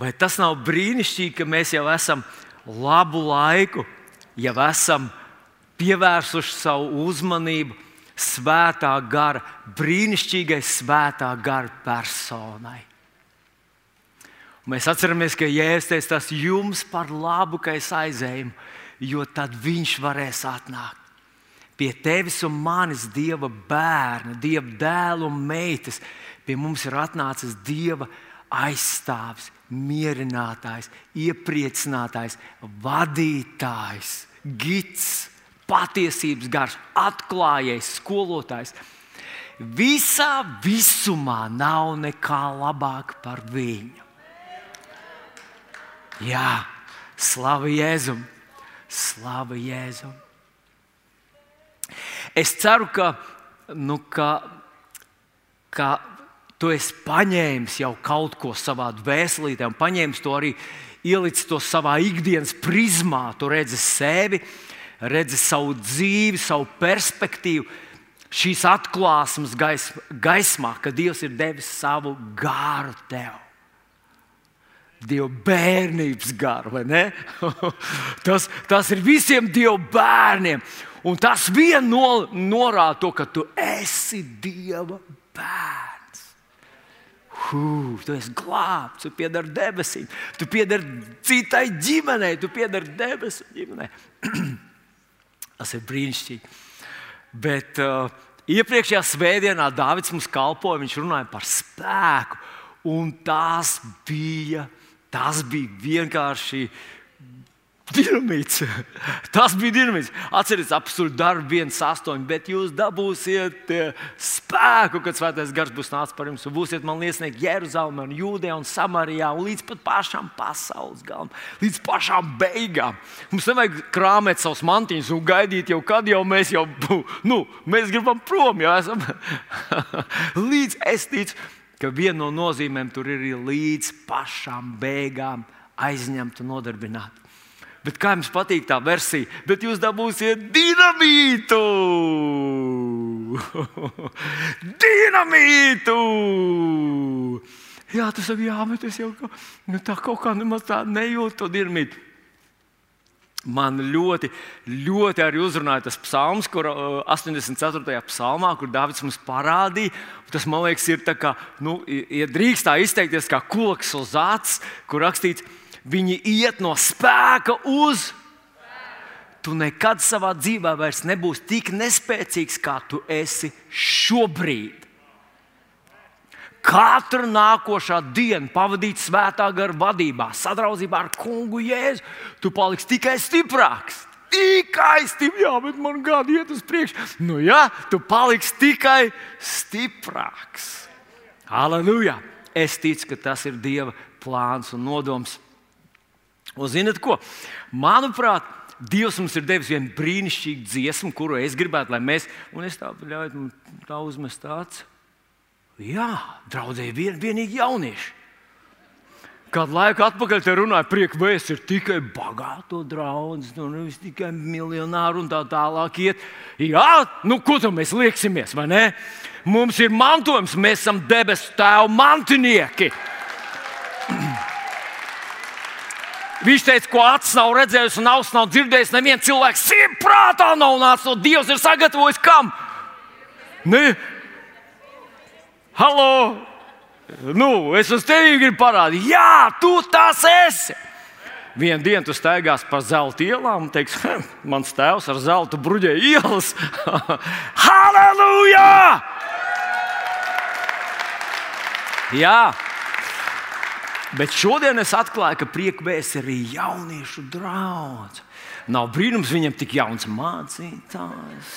Vai tas nav brīnišķīgi, ka mēs jau esam labu laiku, jau esam pievērsuši savu uzmanību svētā gara, brīnišķīgai svētā gara personai? Un mēs atceramies, ka Jēzus teica, tas jums par labu, ka es aizēju, jo tad viņš varēs atnākt. Pie tevis un manis Dieva bērna, Dieva dēla un meitas, pie mums ir atnācis Dieva aizstāvis, mierinātājs, iepriecinātājs, vadītājs, gids, patiesības gars, atklājējs, skolotājs. Visā visumā nav nekā labāka par viņu. Jā, slavu Jēzum, slavu Jēzum. Es ceru, ka, nu, ka, ka tu esi paņēmis jau kaut ko savā dvēselītē, un paņēmis to arī ielicis to savā ikdienas prizmā. Tu redzi sevi, redzi savu dzīvi, savu perspektīvu. Šīs atklāsmes gaismā, ka Dievs ir devis savu gāru tev. Dieva bērnības garu, vai ne? tas, tas ir visiem Dieva bērniem. Un tas vien no, norāda to, ka tu esi Dieva bērns. Hū, tu esi glābts, tu piedari debesīm, tu piedari citai ģimenei, tu piedari debesu ģimenei. tas ir brīnišķīgi. Bet uh, iepriekšējā svētdienā Dārvids mums kalpoja, viņš runāja par spēku, un tās bija Tas bija vienkārši dinamīts. Tas bija dinamīts. Atcerieties, apstāties darbu, viens astoņi, bet jūs dabūsiet spēku, kad svētais gars būs nācis par jums. Būsiet man liecinieki Jeruzalemē, Jūdejā un Samarijā un līdz pat pašām pasaules galam, līdz pašām beigām. Mums nevajag krāpēt savus mantiņus un gaidīt jau, kad jau mēs jau nu, mēs gribam prom. Jau esam līdz es ticu ka viena no nozīmēm tur ir līdz pašām beigām aizņemt un nodarbināt. Bet kā jums patīk tā versija? Bet jūs dabūsiet dinamītu! dinamītu! Jā, tas ir jā, bet es jau nu, tā kaut kā nemaz tā nejūtu to dinamītu. Man ļoti, ļoti arī uzrunāja tas psalms, kur 84. psalmā, kur Dārvids mums parādīja. Tas man liekas, ir tā kā, nu, ja drīkst tā izteikties, kā koks uz acis, kur rakstīts, viņi iet no spēka uz. Tu nekad savā dzīvē vairs nebūsi tik nespēcīgs, kā tu esi šobrīd. Katru nākošā dienu pavadīt svētā gara vadībā, sadraudzībā ar kungu Jēzu, tu paliksi tikai stiprāks. Tikai stiprāks, jā, bet man gadi iet uz priekšu. Nu, jā, tu paliksi tikai stiprāks. Aleluja! Es ticu, ka tas ir Dieva plāns un nodoms. Un zinat ko? Manuprāt, Dievs mums ir devis vienu brīnišķīgu dziesmu, kuru es gribētu, lai mēs, un es tādu ļauju, tā uzmest tāds. Jā, draudzēji vien, vienīgi jaunieši. Kādu laiku atpakaļ te runāja, prieka vēsts ir tikai bagāto draugs, nu, nevis tikai miljonāru un tā tālāk. Iet. Jā, nu, ko tam mēs lieksimies, vai ne? Mums ir mantojums, mēs esam debesu tēva mantinieki. Viņš teica, ko acis nav redzējis, un auss nav dzirdējis. Neviens cilvēks simtprātā nav nācis no Dievs, ir sagatavojis kam? Ne, Halo! Nu, es uz tevi gribu parādīt, jā, tu tas esi! Vienu dienu tu staigās pa zelta ielām un teiksi, mans tēvs ar zelta bruģē ielas. Halleluja! Jā, bet šodien es atklāju, ka priekšvēs ir arī jauniešu draugs. Nav brīnums viņam tik jauns mācītājs.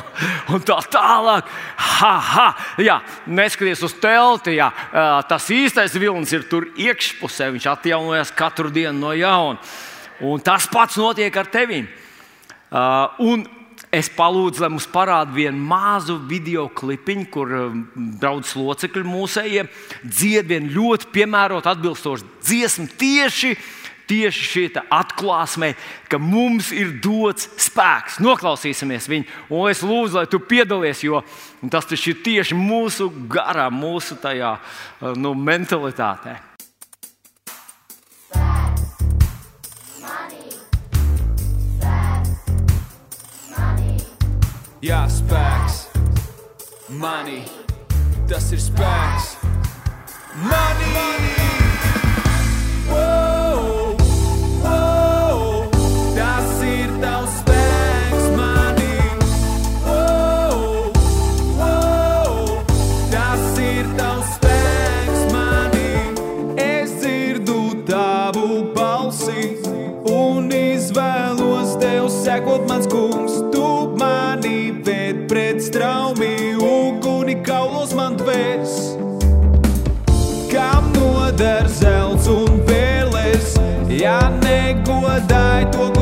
un tā tālāk, ha, ha, jā, neskaties uz telti. Jā, tas īstais vilnis ir tur iekšpusē. Viņš atjaunojas katru dienu no jauna. Un tas pats notiek ar tevi. Un es palūdzu, lai mums parāda vienu mazu video klipiņu, kur daudz locekļu mūsējie dzied vienu ļoti piemērotu, atbilstošu dziesmu tieši tieši šī atklāsme, ka mums ir dots spēks. Noklausīsimies viņu, un es lūdzu, lai tu piedalies, jo tas ir tieši mūsu garā, mūsu tajā nu, mentalitātē. Jā, spēks, manī, tas ir spēks, manī! manī. Negodāj to,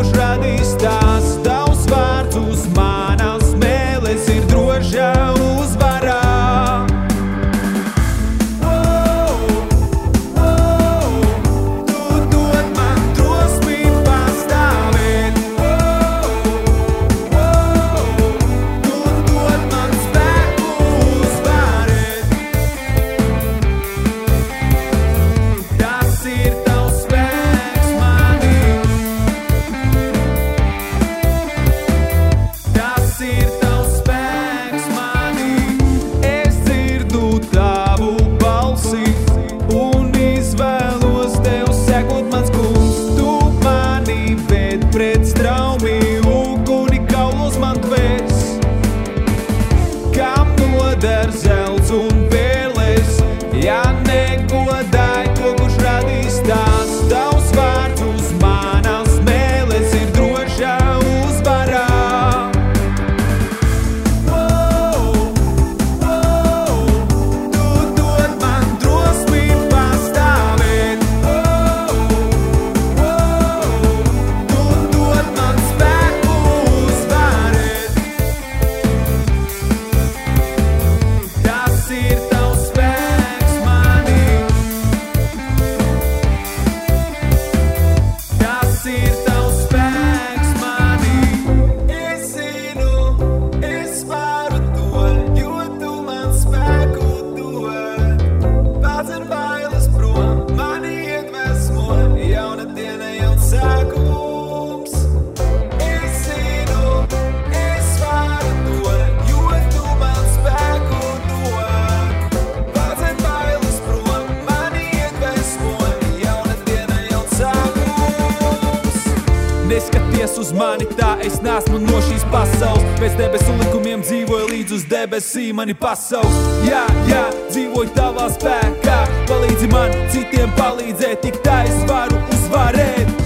mani tā, es nesmu no šīs pasaules. Pēc debesu likumiem dzīvoju līdz uz debesīm, mani pasaules. Jā, jā, dzīvoju tavā spēkā. Palīdzi man citiem palīdzēt, tik tā es varu uzvarēt.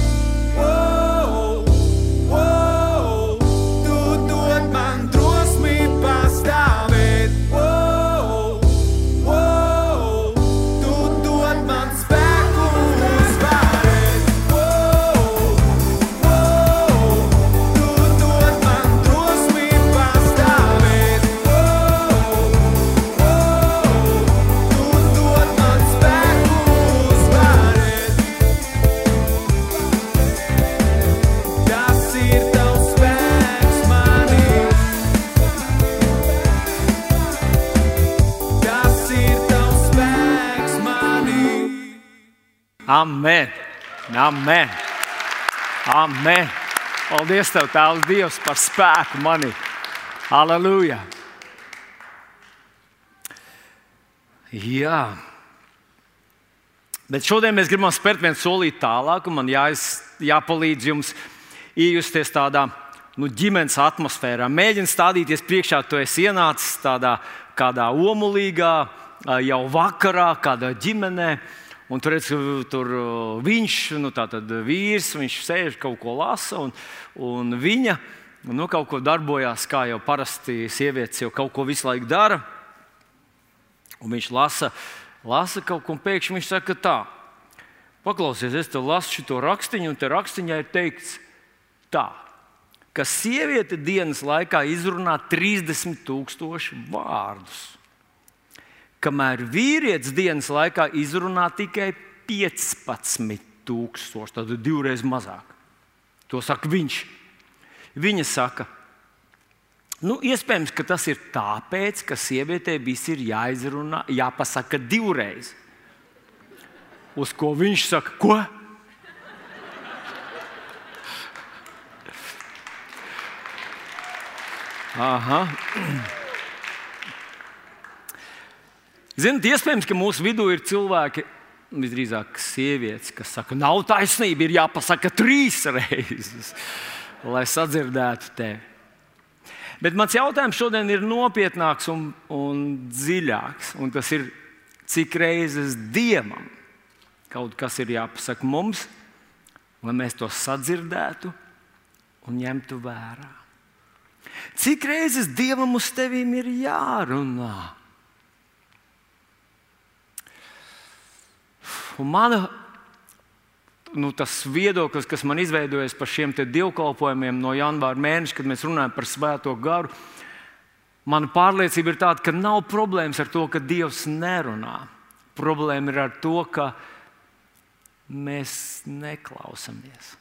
Amen! Amen! Amen! Paldies, Tev, Tēvs, Dievs, par spēku manī! Halleluja! Jā! Bet šodien mēs gribam spērt vienu solīti tālāk, un man jāiz, jāpalīdz jums iejusties tādā nu, ģimenes atmosfērā. Mēģiniet stādīties priekšā, tu esi ienācis tādā kādā omulīgā, jau vakarā, kādā ģimenē. Un tur, redz, tur viņš, nu, tātad vīrs, viņš sēž kaut ko lasa, un, un viņa nu, kaut ko darbojās, kā jau parasti sievietes jau kaut ko visu laiku dara. Un viņš lasa, lasa kaut ko, un pēkšņi viņš saka, tā, paklausies, es te lasu šo rakstīnu, un te rakstiņā ir teikts, tā, ka sieviete dienas laikā izrunā 30,000 vārdus, kamēr vīrietis dienas laikā izrunā tikai 15,000, tad divreiz mazāk. To saka viņš. Viņa saka, Nu, iespējams, ka tas ir tāpēc, ka sievietei viss ir jāizrunā, jāpasaka divreiz. Uz ko viņš saka, ko? Aha. Ziniet, iespējams, ka mūsu vidū ir cilvēki, visdrīzāk sievietes, kas saka, nav taisnība, ir jāpasaka trīs reizes, lai sadzirdētu tevi. Bet mans jautājums šodien ir nopietnāks un, un dziļāks. Un tas ir, cik reizes dievam kaut kas ir jāpasaka mums, lai mēs to sadzirdētu un ņemtu vērā. Cik reizes dievam uz tevīm ir jārunā? Un mana, nu, tas viedoklis, kas man izveidojas par šiem dievkalpojumiem no janvāra mēneša, kad mēs runājam par svēto garu, mana pārliecība ir tāda, ka nav problēmas ar to, ka Dievs nerunā. Problēma ir ar to, ka mēs neklausāmies.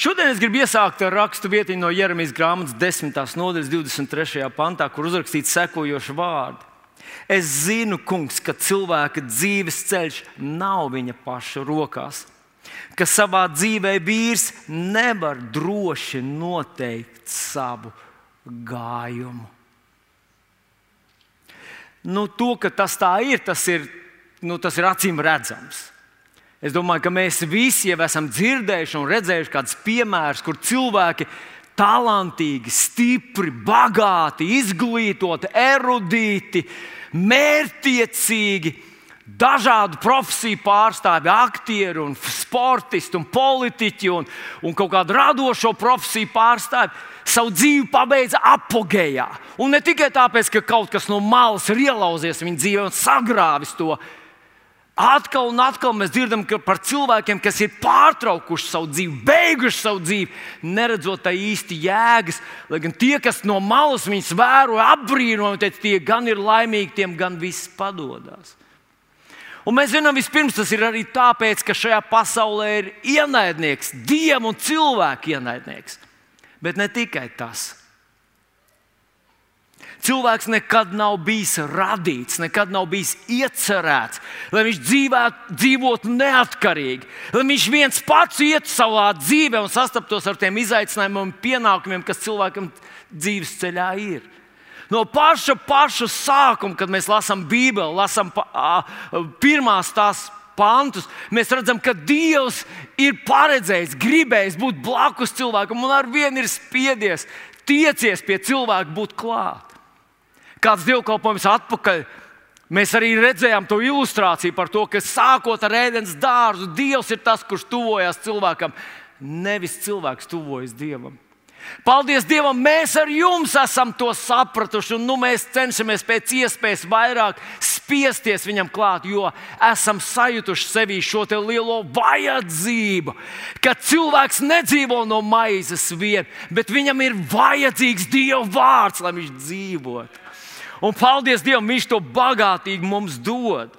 Šodien es gribu iesākt ar rakstu vietiņu no Jeremijas grāmatas 10. nodaļas 23. pantā, kur uzrakstīts sekojoši vārdi. Es zinu, kungs, ka cilvēka dzīves ceļš nav viņa paša rokās, ka savā dzīvē vīrs nevar droši noteikt savu gājumu. Nu, to, ka tas tā ir, tas ir, nu, tas ir acīm redzams. Es domāju, ka mēs visi jau esam dzirdējuši un redzējuši kādus piemērus, kur cilvēki talantīgi, stipri, bagāti, izglītoti, erudīti, mērķtiecīgi, dažādu profesiju pārstāvji, aktieri, un sportisti, un politiķi un, un kaut kādu radošo profesiju pārstāvji savu dzīvi pabeidza apgājā. Un ne tikai tāpēc, ka kaut kas no malas ir ielauzies viņa dzīvē un sagrāvis to. Atkal un atkal mēs dzirdam par cilvēkiem, kas ir pārtraukuši savu dzīvi, beiguši savu dzīvi, neredzot tā īsti jēgas. Lai gan tie, kas no malas viņus vēro, apbrīno, teica, tie gan ir laimīgi, tiem gan viss padodas. Un mēs zinām, vispirms tas ir arī tāpēc, ka šajā pasaulē ir ienaidnieks, dievu un cilvēku ienaidnieks. Bet ne tikai tas. Cilvēks nekad nav bijis radīts, nekad nav bijis iecerēts, lai viņš dzīvētu, dzīvotu neatkarīgi, lai viņš viens pats iet savā dzīvē un sastaptos ar tiem izaicinājumiem un pienākumiem, kas cilvēkam dzīves ceļā ir. No paša, paša sākuma, kad mēs lasām Bībeli, lasām pirmās tās pantus, mēs redzam, ka Dievs ir paredzējis, gribējis būt blakus cilvēkam un ar vienu ir spiedies, tiecies pie cilvēka būt klāt kāds dievkalpojums atpakaļ. Mēs arī redzējām to ilustrāciju par to, ka sākot ar ēdienas dārzu, Dievs ir tas, kurš tuvojas cilvēkam, nevis cilvēks tuvojas Dievam. Paldies Dievam, mēs ar jums esam to sapratuši, un nu mēs cenšamies pēc iespējas vairāk spiesties viņam klāt, jo esam sajutuši sevī šo lielo vajadzību, ka cilvēks nedzīvo no maizes vien, bet viņam ir vajadzīgs Dieva vārds, lai viņš dzīvotu. Un paldies Dievam, Viņš to bagātīgi mums dod.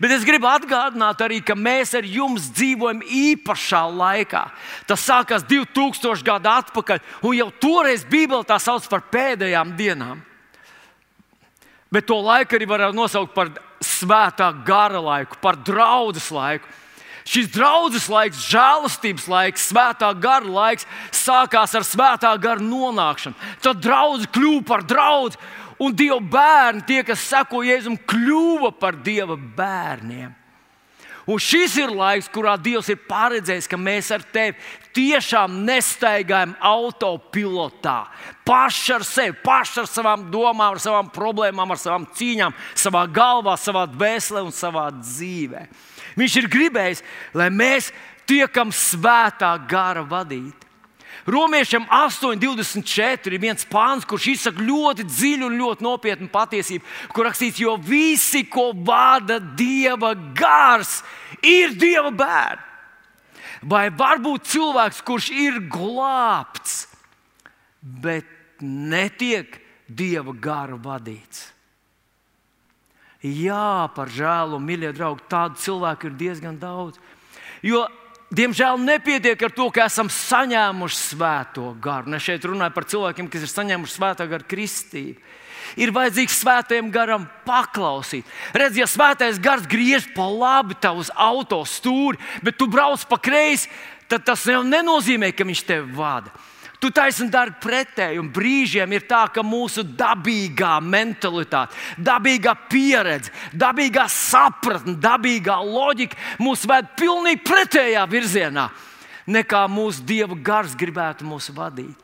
Bet es gribu atgādināt arī, ka mēs ar jums dzīvojam īpašā laikā. Tas sākās 2000 gadu atpakaļ, un jau toreiz Bībelē tā sauc par pēdējām dienām. Bet to laiku arī var nosaukt par svētā gara laiku, par draudzes laiku. Šis draudzes laiks, žēlastības laiks, svētā gara laiks sākās ar svētā gara nonākšanu. Tad draudzene kļuva par draugu, un Dieva bērni, tie, kas seko Jēzum, kļuva par Dieva bērniem. Un šis ir laiks, kurā Dievs ir paredzējis, ka mēs ar tevi tiešām nestaigājam autopilotā. Paši ar sevi, paši ar savām domām, ar savām problēmām, ar savām cīņām, savā galvā, savā dvēselē un savā dzīvēm. Viņš ir gribējis, lai mēs tiekam svētā gara vadīti. Romiešiem 8,24 ir viens pāns, kurš izsaka ļoti dziļu un ļoti nopietnu patiesību, kur rakstīts, jo visi, ko vada Dieva gars, ir Dieva bērni. Vai var būt cilvēks, kurš ir glābts, bet netiek Dieva gara vadīts? Jā, par žēlu, mīļie draugi, tādu cilvēku ir diezgan daudz. Jo, diemžēl, nepietiek ar to, ka esam saņēmuši svēto garu. Es šeit runāju par cilvēkiem, kas ir saņēmuši svēto garu kristību. Ir vajadzīgs svētajam garam paklausīt. Redz, ja svētais gars griež pa labi tavu auto stūri, bet tu brauc pa kreisi, tad tas jau nenozīmē, ka viņš tevi vada. Tu taisni dari pretēji, un brīžiem ir tā, ka mūsu dabīgā mentalitāte, dabīgā pieredze, dabīgā sapratne, dabīgā loģika mūs ved pilnīgi pretējā virzienā, nekā mūsu dieva gars gribētu mūs vadīt.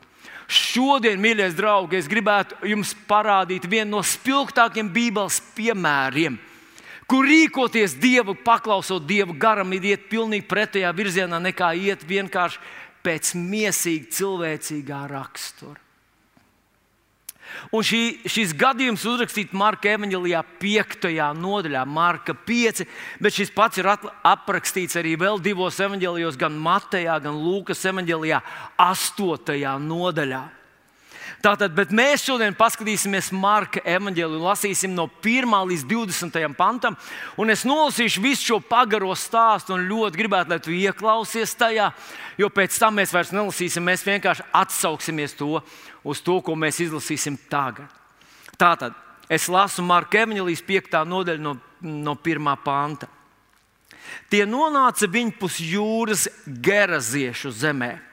Šodien, mīļie draugi, es gribētu jums parādīt vienu no spilgtākiem Bībeles piemēriem, kur rīkoties Dievu, paklausot Dievu garam, ir iet pilnīgi pretējā virzienā nekā iet vienkārši pēc mīsīga cilvēcīgā rakstura. Un šī, šis gadījums uzrakstīts Marka evanģelijā, 5. nodaļā, Marka 5, bet šis pats ir aprakstīts arī vēl divos evanģēlijos, gan Matejā, gan Lūkas evanģelijā, 8. nodaļā. Tātad, bet mēs šodien paskatīsimies Marka evanģēliju un lasīsim no 1 līdz 20 pantam. Un es nolasīšu visu šo pagaro stāstu un ļoti gribētu, lai tu ieklausies tajā, jo pēc tam mēs vairs nelasīsim, mēs vienkārši atsauksimies to uz to, ko mēs izlasīsim tagad. Tātad es lasu Marka evanģēlijas 5. nodaļu no, no 1. panta. Tie nonāca viņpus jūras geraziešu zemē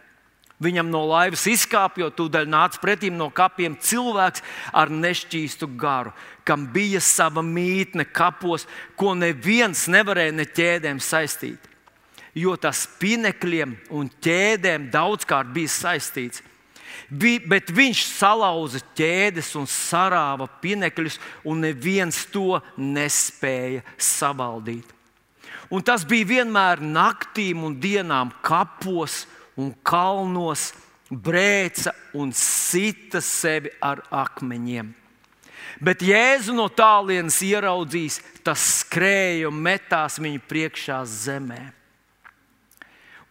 Viņam no laivas izkāpjot, tūdaļ nāca pretim no kapiem cilvēks ar nešķīstu garu, kam bija sava mītne kapos, ko neviens nevarēja ne ķēdēm saistīt. Jo tas pinekļiem un ķēdēm daudzkārt bija saistīts. Bet viņš salauza ķēdes un sarāva pinekļus, un neviens to nespēja savaldīt. Un tas bija vienmēr naktīm un dienām kapos un kalnos brēca un sita sevi ar akmeņiem. Bet Jēzu no tālienes ieraudzījis, tas skrēja un metās viņa priekšā zemē.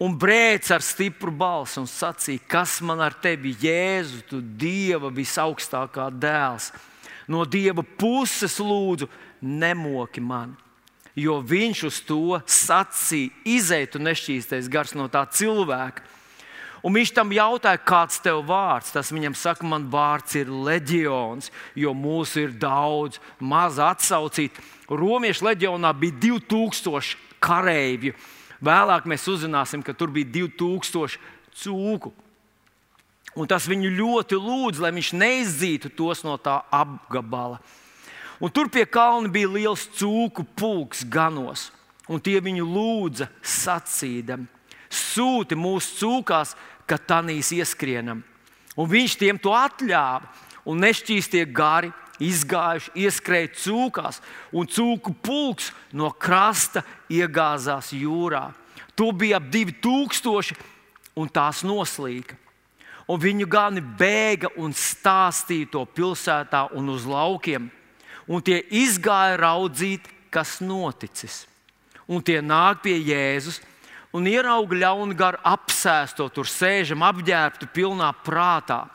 Un brēc ar stipru balsi un sacīja, kas man ar tevi, Jēzu, tu Dieva visaugstākā dēls. No Dieva puses lūdzu, nemoki mani. Jo viņš uz to sacīja, izeitu nešķīstais gars no tā cilvēka Un viņš tam jautāja, kāds tev vārds. Tas viņam saka, man vārds ir leģions, jo mūsu ir daudz, maz atsaucīt. Romiešu leģionā bija 2000 kareivju. Vēlāk mēs uzzināsim, ka tur bija 2000 cūku. Un tas viņu ļoti lūdza, lai viņš neizzītu tos no tā apgabala. Un tur pie kalna bija liels cūku pulks ganos, un tie viņu lūdza sacīdami sūti mūsu cūkās, ka tanīs ieskrienam. Un viņš tiem to atļāva, un nešķīstie gari izgājuši, ieskrēja cūkās, un cūku pulks no krasta iegāzās jūrā. To bija ap divi tūkstoši, un tās noslīka. Un viņu gani bēga un stāstīja to pilsētā un uz laukiem, un tie izgāja raudzīt, kas noticis. Un tie nāk pie Jēzus un ierauga ļaunu garu apsēsto, tur sēžam, apģērbtu pilnā prātā.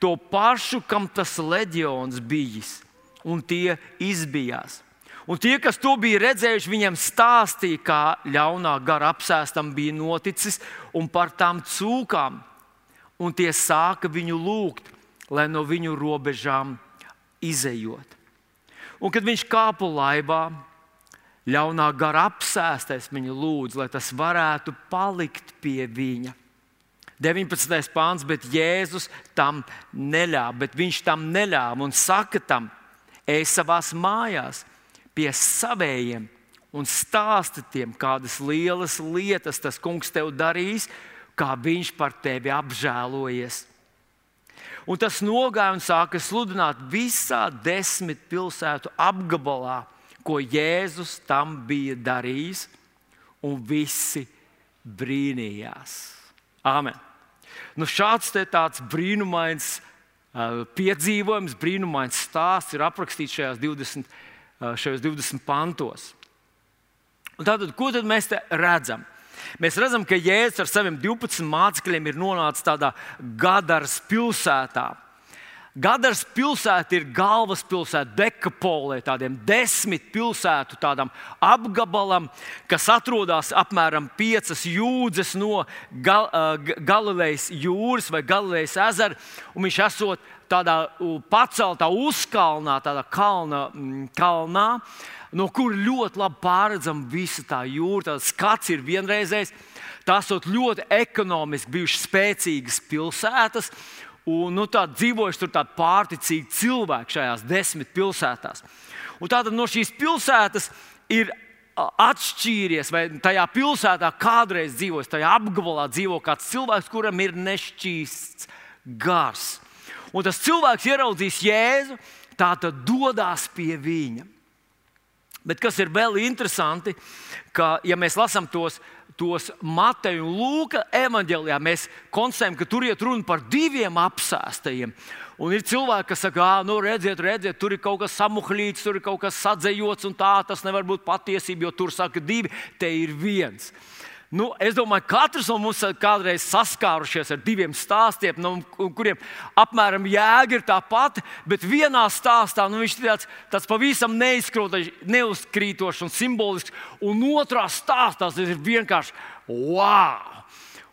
To pašu, kam tas leģions bijis, un tie izbijās. Un tie, kas to bija redzējuši, viņam stāstīja, kā ļaunā gara apsēstam bija noticis un par tām cūkām. Un tie sāka viņu lūgt, lai no viņu robežām izējot. Un kad viņš kāpa laivā, ļaunā gara apsēstais viņu lūdz, lai tas varētu palikt pie viņa. 19. pāns, bet Jēzus tam neļāva, bet viņš tam neļāva un saka tam, ej savās mājās pie savējiem un stāsti tiem, kādas lielas lietas tas kungs tev darīs, kā viņš par tevi apžēlojies. Un tas nogāja un sāka sludināt visā desmit pilsētu apgabalā ko Jēzus tam bija darījis, un visi brīnījās. Amen. Nu, šāds brīnumains uh, piedzīvojums, brīnumains stāsts ir aprakstīts šajās 20, uh, šajos 20 pantos. Un tātad, ko tad mēs redzam? Mēs redzam, ka Jēzus ar saviem 12 mācekļiem ir nonācis tādā Gadaras pilsētā. Gadars pilsēta ir galvaspilsēta dekapolē, tādiem desmit pilsētu apgabalam, kas atrodas apmēram piecas jūdzes no Gal Galilejas jūras vai Galilejas ezera. Viņš esot tādā paceltā uzkalnā, tādā kalna, kalnā no kuras ļoti labi pārredzama visa tā jūra. Tas skats ir vienreizējs. Tās ļoti ekonomiski bijušas spēcīgas pilsētas, un nu, dzīvojuši tur tādi pārticīgi cilvēki šajās desmit pilsētās. Un tātad no šīs pilsētas ir atšķīries, vai tajā pilsētā kādreiz dzīvojis, tajā apgabalā dzīvo kāds cilvēks, kuram ir nešķīsts gars. Un tas cilvēks ieraudzīs Jēzu, tā tad dodas pie viņa. Bet kas ir vēl interesanti, ka, ja mēs lasām tos, tos Mateja un Lūka evanģēlijā, mēs konstatējam, ka tur iet runa par diviem apsēstajiem. Un ir cilvēki, kas saka, ah, nu, redziet, redziet, tur ir kaut kas samuhlīts, tur ir kaut kas sadzējots, un tā tas nevar būt patiesība, jo tur saka divi, te ir viens. Nu, es domāju, ka katrs no mums kādreiz saskārušies ar diviem stāstiem, no kuriem apmēram jēga ir tā pati, bet vienā stāstā nu, viņš ir tāds, tāds pavisam neuzkrītošs un simbolisks, un otrā stāstā tas ir vienkārši wow!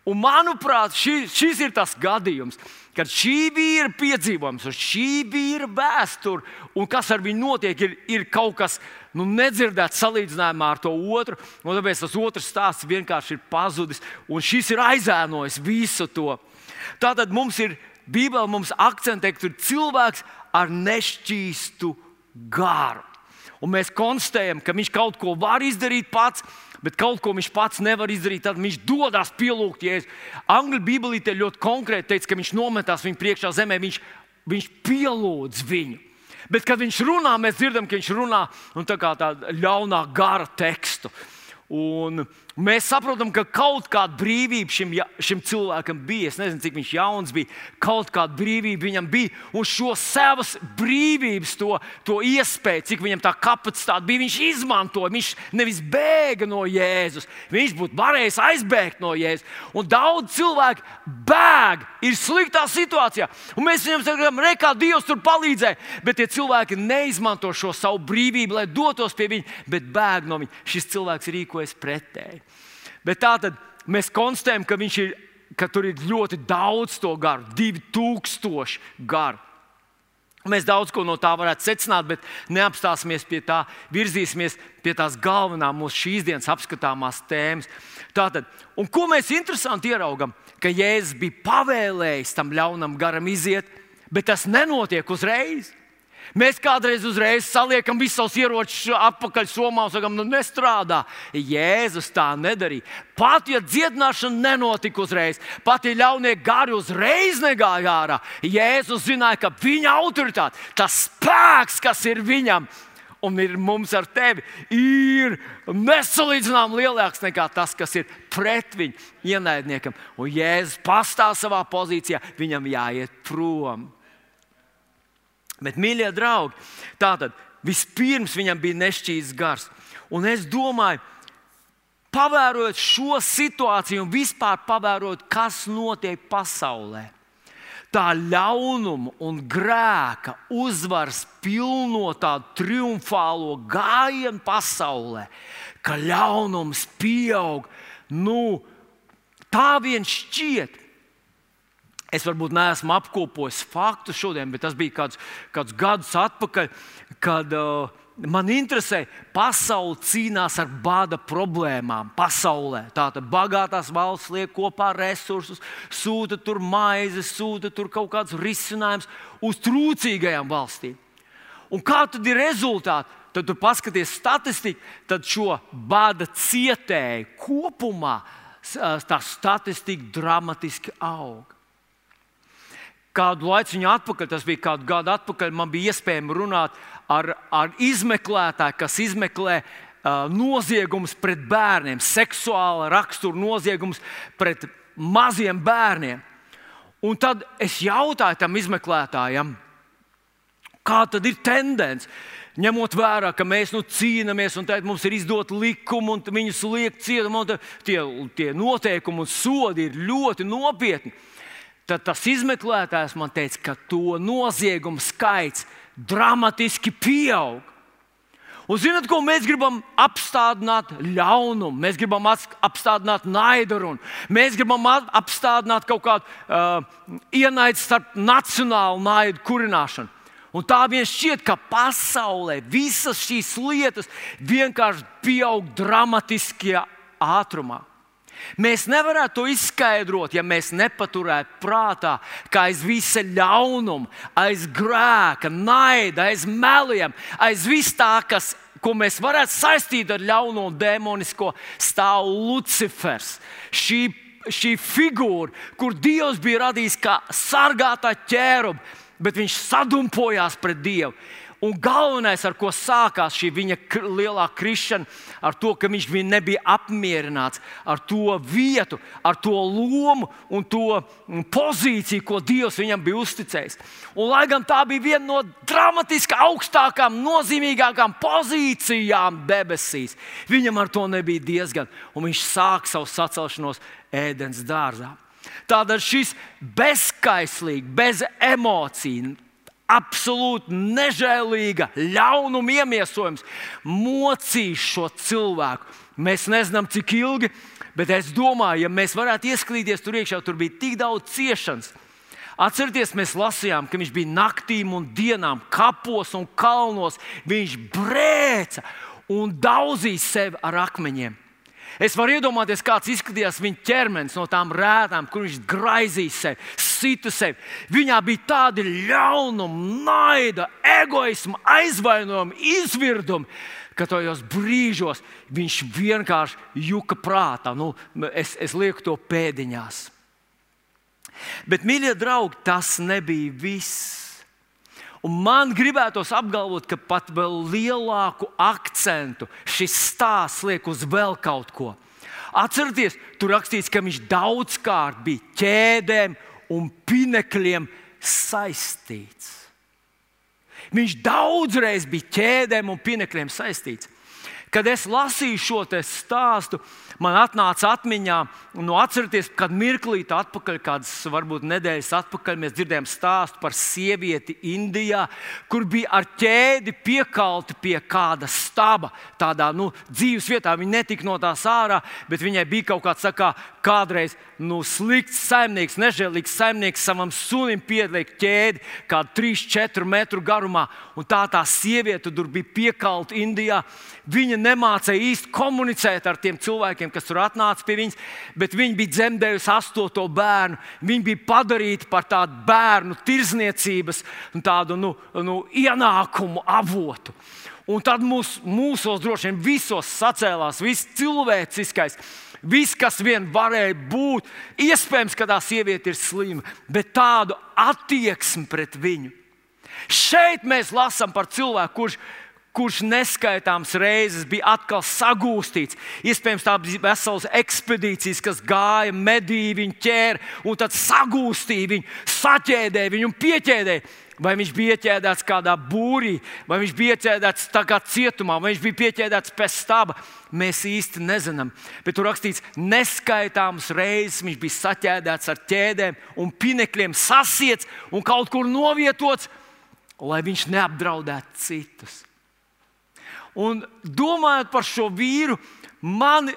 Un, manuprāt, šis, šis ir tas gadījums, kad šī vīra piedzīvojums, šī vīra vēsture un kas ar viņu notiek, ir, ir kaut kas nu, nedzirdēts salīdzinājumā ar to otru. Tāpēc tas otrs stāsts vienkārši ir pazudis, un šis ir aizēnojis visu to. Tātad mums ir Bībelē, mums akcentē, ka tur ir cilvēks ar nešķīstu garu. Un mēs konstatējam, ka viņš kaut ko var izdarīt pats, bet kaut ko viņš pats nevar izdarīt, tad viņš dodas pielūgt Jēzu. Angļu Bībelīte ļoti konkrēti teica, ka viņš nometās viņa priekšā zemē, viņš, viņš pielūdz viņu. Bet, kad viņš runā, mēs dzirdam, ka viņš runā nu, tā kā tādu ļaunā gara tekstu. Un mēs saprotam, ka kaut kāda brīvība šim, šim cilvēkam bija. Es nezinu, cik viņš jauns bija. Kaut kāda brīvība viņam bija. Un šo savas brīvības, to, to iespēju, cik viņam tā kapacitāte bija, viņš izmantoja. Viņš nevis bēga no Jēzus, viņš būtu varējis aizbēgt no Jēzus. Un daudz cilvēku bēg, ir sliktā situācijā. Un mēs viņam sakām, re, kā Dievs tur palīdzēja. Bet tie cilvēki neizmanto šo savu brīvību, lai dotos pie viņa, bet bēg no viņa. Šis cilvēks rīkojas pretēji. Bet tā tad mēs konstatējam, ka, ir, ka tur ir ļoti daudz to garu, 2000 garu. Mēs daudz ko no tā varētu secināt, bet neapstāsimies pie tā, virzīsimies pie tās galvenās mūsu šīs dienas apskatāmās tēmas. Tātad, un ko mēs interesanti ieraugam, ka Jēzus bija pavēlējis tam ļaunam garam iziet, bet tas nenotiek uzreiz. Mēs kādreiz uzreiz saliekam visus savus ieročus atpakaļ somā un sakām, nu nestrādā. Jēzus tā nedarīja. Pat ja dziedināšana nenotika uzreiz, pat ja ļaunie gari uzreiz negāja ārā, Jēzus zināja, ka viņa autoritāte, tas spēks, kas ir viņam, un ir mums ar tevi, ir nesalīdzināmāk lielāks nekā tas, kas ir pret viņu ienaidniekam. Un Jēzus pastāv savā pozīcijā, viņam jāiet prom. Bet, mīļie draugi, tātad vispirms viņam bija nešķīsts gars. Un es domāju, pavērojot šo situāciju un vispār pavērojot, kas notiek pasaulē. Tā ļaunuma un grēka uzvaras pilno tādu triumfālo gājienu pasaulē, ka ļaunums pieaug. Nu, tā vien šķiet, Es varbūt neesmu apkopojis faktus šodien, bet tas bija kāds, kāds gadus atpakaļ, kad uh, man interesē, pasaule cīnās ar bada problēmām. Pasaulē tātad bagātās valsts liek kopā resursus, sūta tur maizi, sūta tur kaut kādus risinājumus uz trūcīgajām valstīm. Un kā tad ir rezultāti? Tad tu paskaties statistiku, tad šo bada cietēju kopumā tā statistika dramatiski aug. Kādu laiku atpakaļ, tas bija kādu gadu atpakaļ, man bija iespējams runāt ar, ar izmeklētāju, kas izmeklē uh, noziegumus pret bērniem, seksuāla rakstura noziegumus pret maziem bērniem. Un tad es jautāju tam izmeklētājam, kā tad ir tendence. Ņemot vērā, ka mēs nu, cīnāmies, un mums ir izdota likuma, un viņus liek cietumā, tie, tie noteikumi un sodi ir ļoti nopietni tad tas izmeklētājs man teica, ka to noziegumu skaits dramatiski pieaug. Un zinot, ko mēs gribam apstādināt ļaunumu, mēs gribam apstādināt naidu, mēs gribam apstādināt kaut kādu uh, ienaidu starp nacionālu naidu kurināšanu. Un tā vien šķiet, ka pasaulē visas šīs lietas vienkārši pieaug dramatiskajā ātrumā. Mēs nevarētu to izskaidrot, ja mēs nepaturētu prātā, ka aiz visa ļaunuma, aiz grēka, naida, aiz meliem, aiz vis tā, kas, ko mēs varētu saistīt ar ļauno un demonisko, stāv Lucifers. Šī, šī figūra, kur Dievs bija radījis kā sargātā ķēruba, bet viņš sadumpojās pret Dievu. Un galvenais, ar ko sākās šī viņa lielā krišana, ar to, ka viņš nebija apmierināts ar to vietu, ar to lomu un to mm, pozīciju, ko Dievs viņam bija uzticējis. Un, lai gan tā bija viena no dramatiski augstākām, nozīmīgākām pozīcijām debesīs, viņam ar to nebija diezgan. Un viņš sāk savu sacelšanos ēdienas dārzā. Tādēļ šis bezskaislīgs, bez emociju, absolūti nežēlīga ļaunuma iemiesojums mocīs šo cilvēku. Mēs nezinām, cik ilgi, bet es domāju, ja mēs varētu ieskrīties tur iekšā, tur bija tik daudz ciešanas. Atcerieties, mēs lasījām, ka viņš bija naktīm un dienām, kapos un kalnos. Viņš brēca un daudzīja sevi ar akmeņiem. Es varu iedomāties, kāds izskatījās viņa ķermenis no tām rētām, kur viņš graizīja sevi, sita sevi. Viņā bija tādi ļaunumi, naida, egoisma, aizvainojumi, izvirdumi, ka tajos brīžos viņš vienkārši juka prātā. Nu, es, es lieku to pēdiņās. Bet, mīļie draugi, tas nebija viss. Un man gribētos apgalvot, ka pat vēl lielāku akcentu šis stāsts liek uz vēl kaut ko. Atcerieties, tur rakstīts, ka viņš daudzkārt bija ķēdēm un pinekļiem saistīts. Viņš daudzreiz bija ķēdēm un pinekļiem saistīts. Kad es lasīju šo stāstu, man atnāca atmiņā, nu, atcerieties, kad mirklīt atpakaļ, kādas varbūt nedēļas atpakaļ, mēs dzirdējām stāstu par sievieti Indijā, kur bija ar ķēdi piekalti pie kāda staba. Tādā nu, dzīves vietā viņa netika no tās ārā, bet viņai bija kaut kāds, kā kādreiz nu, slikts saimnieks, nežēlīgs saimnieks savam sunim pieliek ķēdi, kādu 3-4 metru garumā. Un tā tā sieviete tur bija piekalta Indijā. Viņa nemācīja īsti komunicēt ar tiem cilvēkiem, kas tur atnāca pie viņas, bet viņa bija dzemdējusi astoto bērnu. Viņa bija padarīta par tādu bērnu tirzniecības un tādu nu, nu, ienākumu avotu. Un tad mūs, mūsos droši vien visos sacēlās viss cilvēciskais. Viss, kas vien varēja būt, iespējams, ka tā sieviete ir slima, bet tādu attieksmi pret viņu. Šeit mēs lasām par cilvēku, kurš kurš neskaitāms reizes bija atkal sagūstīts. Iespējams, tā bija veselas ekspedīcijas, kas gāja, medīja viņu, ķēra un tad sagūstīja viņu, saķēdēja viņu un pieķēdēja. Vai viņš bija ieķēdēts kādā būrī, vai viņš bija ieķēdēts kā cietumā, vai viņš bija pieķēdēts pēc staba. Mēs īsti nezinām. Bet tur rakstīts, neskaitāmas reizes viņš bija saķēdēts ar ķēdēm un pinekļiem, sasiets un kaut kur novietots, lai viņš neapdraudētu citus. Un domājot par šo vīru, mani,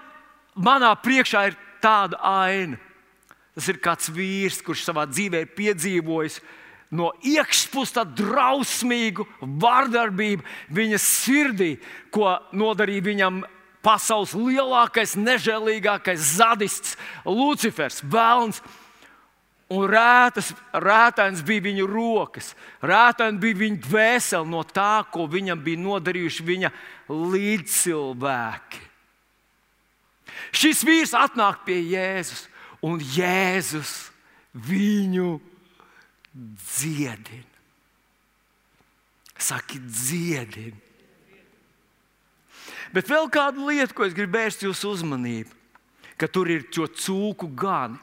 manā priekšā ir tāda aina. Tas ir kāds vīrs, kurš savā dzīvē ir piedzīvojis no iekšpuses tādu drausmīgu vardarbību viņa sirdī, ko nodarīja viņam pasaules lielākais, nežēlīgākais zadists, Lucifers, Vēlns. Un rētas, rētājs bija viņa rokas, rētājs bija viņa dvēsele no tā, ko viņam bija nodarījuši viņa līdzcilvēki. Šis vīrs atnāk pie Jēzus, un Jēzus viņu dziedina. Saki, dziedina. Bet vēl kāda lieta, ko es gribu vērst jūsu uzmanību, ka tur ir šo cūku gani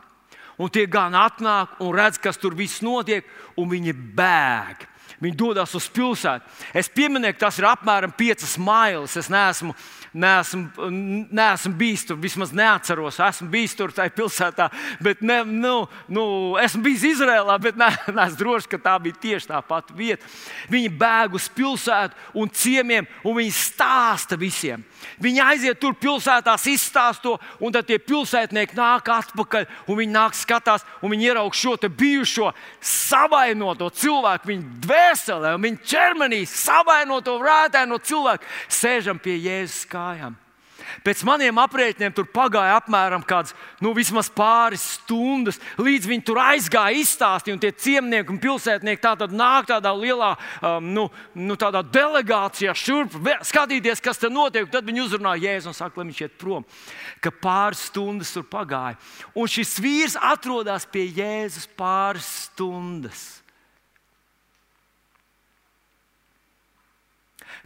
un tie gan atnāk un redz, kas tur viss notiek, un viņi bēg. Viņi dodas uz pilsētu. Es pieminēju, ka tas ir apmēram 5 mailas. Es neesmu neesmu, neesmu bijis tur, vismaz neatceros, esmu bijis tur tajā pilsētā, bet ne, nu, nu, esmu bijis Izrēlā, bet ne, neesmu drošs, ka tā bija tieši tā pati vieta. Viņi bēg uz pilsētu un ciemiemiem, un viņi stāsta visiem. Viņi aiziet tur pilsētās, izstāsto, un tad tie pilsētnieki nāk atpakaļ, un viņi nāk skatās, un viņi ieraug šo bijušo savainoto cilvēku, viņa dvēseli dvēselē, un viņa ķermenī savainoto vrētāju no cilvēka, sēžam pie Jēzus kājām. Pēc maniem aprēķiniem tur pagāja apmēram kāds, nu, pāris stundas, līdz viņi tur aizgāja, izstāstīja, tie ciemnieki un pilsētnieki tā nāk tādā lielā um, nu, nu, tādā delegācijā šurp, skatīties, kas tur notiek. Tad viņi uzrunā Jēzu un saka, lai viņš iet prom. Ka pāris stundas tur pagāja. Un šis vīrs atrodas pie Jēzus pāris stundas.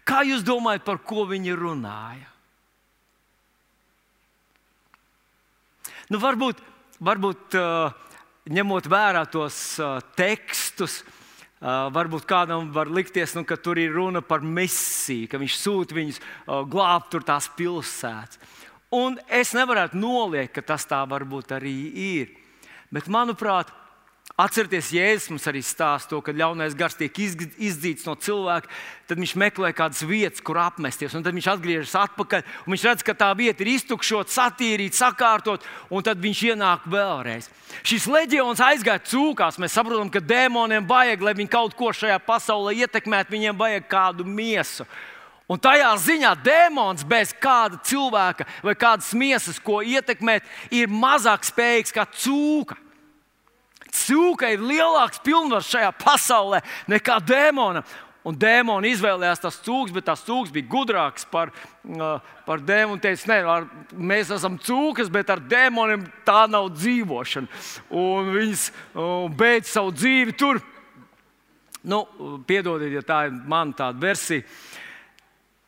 Kā jūs domājat, par ko viņi runāja? Nu, varbūt, varbūt ņemot vērā tos tekstus, varbūt kādam var likties, nu, ka tur ir runa par misiju, ka viņš sūta viņus glābt tur tās pilsētas. Un es nevaru noliekt, ka tas tā varbūt arī ir. Bet, manuprāt, Atcerieties, Jēzus mums arī stāsta to, ka ļaunais gars tiek izdzīts no cilvēka, tad viņš meklē kādas vietas, kur apmesties, un tad viņš atgriežas atpakaļ. Viņš redz, ka tā vieta ir iztukšota, satīrīta, sakārtot, un tad viņš ienāk vēlreiz. Šis leģions aizgāja cūkās. Mēs saprotam, ka dēmoniem vajag, lai viņi kaut ko šajā pasaulē ietekmētu, viņiem vajag kādu miesu. Un tajā ziņā dēmons bez kāda cilvēka vai kādas miesas, ko ietekmēt, ir mazāk spējīgs kā cūka. Cūka ir lielāks pilnvars šajā pasaulē nekā dēmona. Un dēmoni izvēlējās tas cūks, bet tas cūks bija gudrāks par, uh, par dēmonu. Teica, ne, ar, mēs esam cūkas, bet ar dēmoniem tā nav dzīvošana. Un viņas uh, beidz savu dzīvi tur. Nu, piedodiet, ja tā ir mana tāda versija.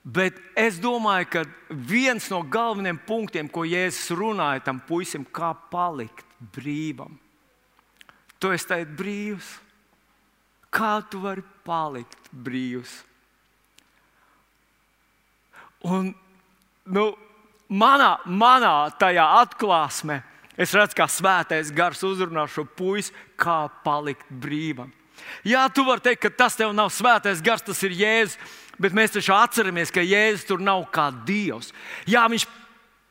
Bet es domāju, ka viens no galvenajiem punktiem, ko Jēzus runāja tam puisim, kā palikt brīvam, Tu esi tagad brīvs. Kā tu vari palikt brīvs? Un, nu, manā, manā tajā atklāsmē es redzu, kā svētais gars uzrunā šo puisi, kā palikt brīvam. Jā, tu vari teikt, ka tas tev nav svētais gars, tas ir Jēzus, bet mēs taču atceramies, ka Jēzus tur nav kā Dievs. Jā, viņš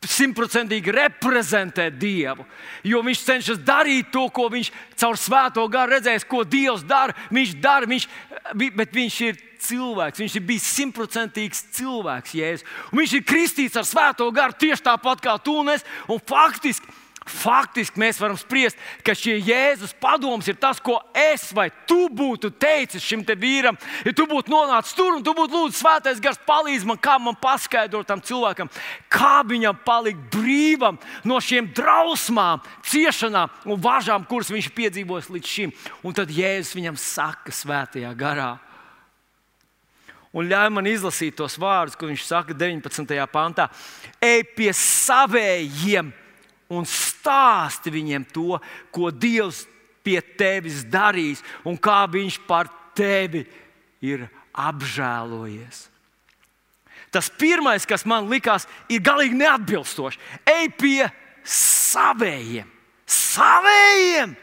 simtprocentīgi reprezentē Dievu. Jo viņš cenšas darīt to, ko viņš caur svēto garu redzēs, ko Dievs dara. Viņš dara, viņš, bet viņš ir cilvēks. Viņš ir bijis simtprocentīgs cilvēks, Jēzus. Un viņš ir kristīts ar svēto garu tieši tāpat kā tu un es. Un faktiski Faktiski mēs varam spriest, ka šie Jēzus padoms ir tas, ko es vai tu būtu teicis šim vīram. Ja tu būtu nonācis tur un tu būtu lūdzis, svētais gars, palīdz man, kā man paskaidrot tam cilvēkam, kā viņam palikt brīvam no šiem drausmām, ciešanām un važām, kuras viņš piedzīvojis līdz šim. Un tad Jēzus viņam saka, svētajā garā. Un ļauj man izlasīt tos vārdus, ko viņš saka 19. pantā. Ej pie savējiem! Un stāsti viņiem to, ko Dievs pie tevis darīs un kā Viņš par tevi ir apžēlojies. Tas pirmais, kas man likās, ir galīgi neatbilstoši. Ej pie savējiem, savējiem,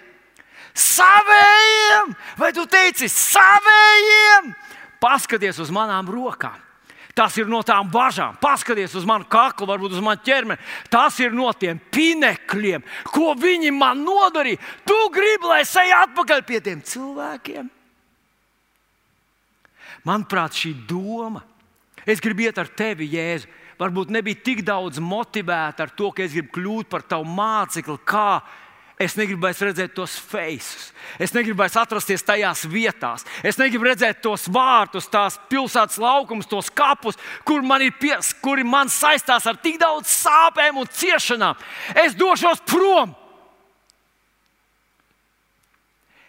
savējiem! Vai tu teici savējiem? Paskaties uz manām rokām! Tas ir no tām bažām. Paskaties uz manu kaklu, varbūt uz manu ķermeni. Tas ir no tiem pinekļiem, ko viņi man nodarīja. Tu gribi, lai es eju atpakaļ pie tiem cilvēkiem? Manuprāt, šī doma, es gribu iet ar tevi, Jēzu, varbūt nebija tik daudz motivēta ar to, ka es gribu kļūt par tavu mācekli, kā Es negribēju redzēt tos faces, es negribēju atrasties tajās vietās, es negribu redzēt tos vārtus, tās pilsētas laukumus, tos kapus, kur man ir pies, kuri man saistās ar tik daudz sāpēm un ciešanām. Es došos prom.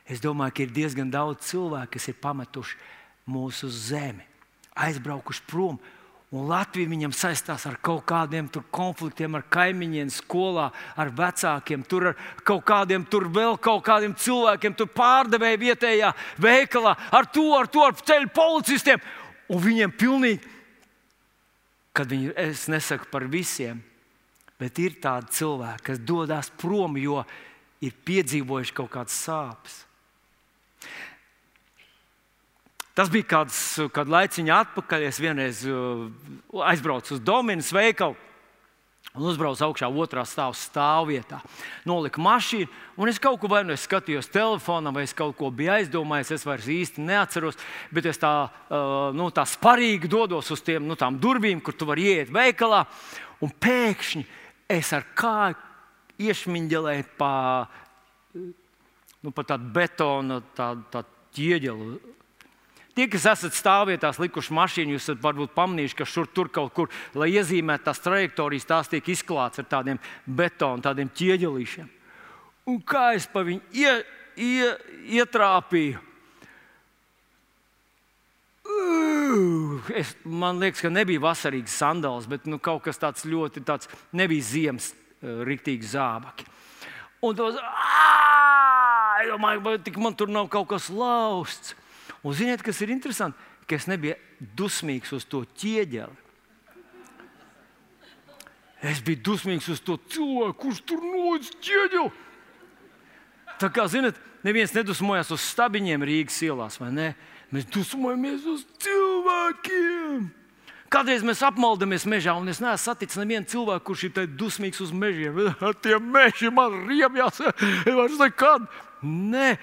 Es domāju, ka ir diezgan daudz cilvēku, kas ir pametuši mūsu zemi, aizbraukuši prom Un Latvija viņam saistās ar kaut kādiem konfliktiem, ar kaimiņiem, skolā, ar vecākiem, tur ar kaut kādiem, tur vēl kaut kādiem cilvēkiem, tur pārdevēja vietējā veikalā, ar to, ar to, ar ceļu policistiem. Un viņiem pilnīgi, kad viņi, es nesaku par visiem, bet ir tādi cilvēki, kas dodas prom, jo ir piedzīvojuši kaut kādas sāpes. Tas bija kāds, kādu laiciņu atpakaļ. Es vienreiz uh, aizbraucu uz Dominas veikalu. Un uzbraucu augšā otrā stāvā stāvvietā. Noliku mašīnu, un es kaut ko vai nu es skatījos telefonā, vai es kaut ko biju aizdomājies. Es vairs īsti neatceros, bet es tā, uh, nu, tā sparīgi dodos uz tiem, nu, tām durvīm, kur tu vari iet veikalā. Un pēkšņi es ar kāju iešmiņģelēju pa, nu, pa tādu betonu, tādu tā ķieģeli Tie, kas esat stāvvietās likuši mašīnu, jūs esat varbūt pamanījuši, ka šur tur kaut kur, lai iezīmētu tās trajektorijas, tās tiek izklāts ar tādiem betonu, tādiem ķieģelīšiem. Un kā es pa viņu ie, ie, ietrāpīju? Es, man liekas, ka nebija vasarīgs sandāls, bet nu, kaut kas tāds ļoti tāds nebija ziemas rīktīgi zābaki. Un tas, vai man tur nav kaut kas lausts. Un ziniet, kas ir interesanti? Ka es nebiju dusmīgs uz to ķieģeli. Es biju dusmīgs uz to cilvēku, kurš tur nolicis ķieģeli. Tā kā, zinot, neviens nedusmojas uz stabiņiem Rīgas ielās, vai ne? Mēs dusmojamies uz cilvēkiem. Kādreiz mēs apmaldamies mežā, un es neesmu saticis nevienu cilvēku, kurš ir dusmīgs uz mežiem. Tie meži man riebjās, vairs nekad. Nē,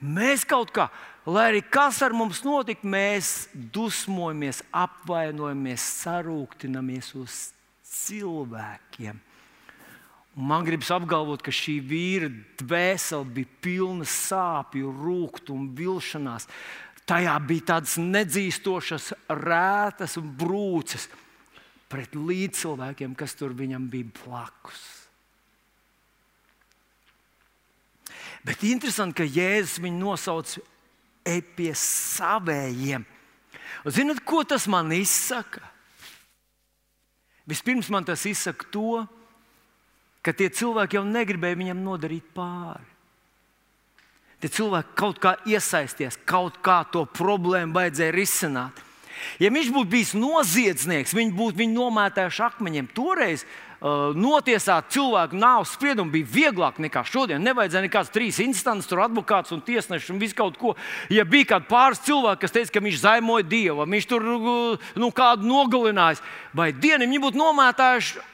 mēs kaut kā Lai arī kas ar mums notika, mēs dusmojamies, apvainojamies, sarūktinamies uz cilvēkiem. Un man gribas apgalvot, ka šī vīra dvēsele bija pilna sāpju, rūkstu un vilšanās. Tajā bija tādas nedzīstošas, rētas brūces pret līdzcilvēkiem, kas tur viņam bija blakus. Bet interesanti, ka Jēzus viņu nosauca ej pie savējiem. Un zinat, ko tas man izsaka? Vispirms man tas izsaka to, ka tie cilvēki jau negribēja viņam nodarīt pāri. Tie cilvēki kaut kā iesaisties, kaut kā to problēmu vajadzēja risināt. Ja viņš būtu bijis noziedznieks, viņi būtu viņu nomētājuši akmeņiem. Toreiz notiesāt cilvēku nāves spriedumu bija vieglāk nekā šodien. Nevajadzēja nekādas trīs instances, tur advokāts un tiesnesis un viss kaut ko. Ja bija kāds pāris cilvēki, kas teica, ka viņš zaimoja dievu, viņš tur nu, kādu nogalinājis, vai dienu viņi būtu nomētājuši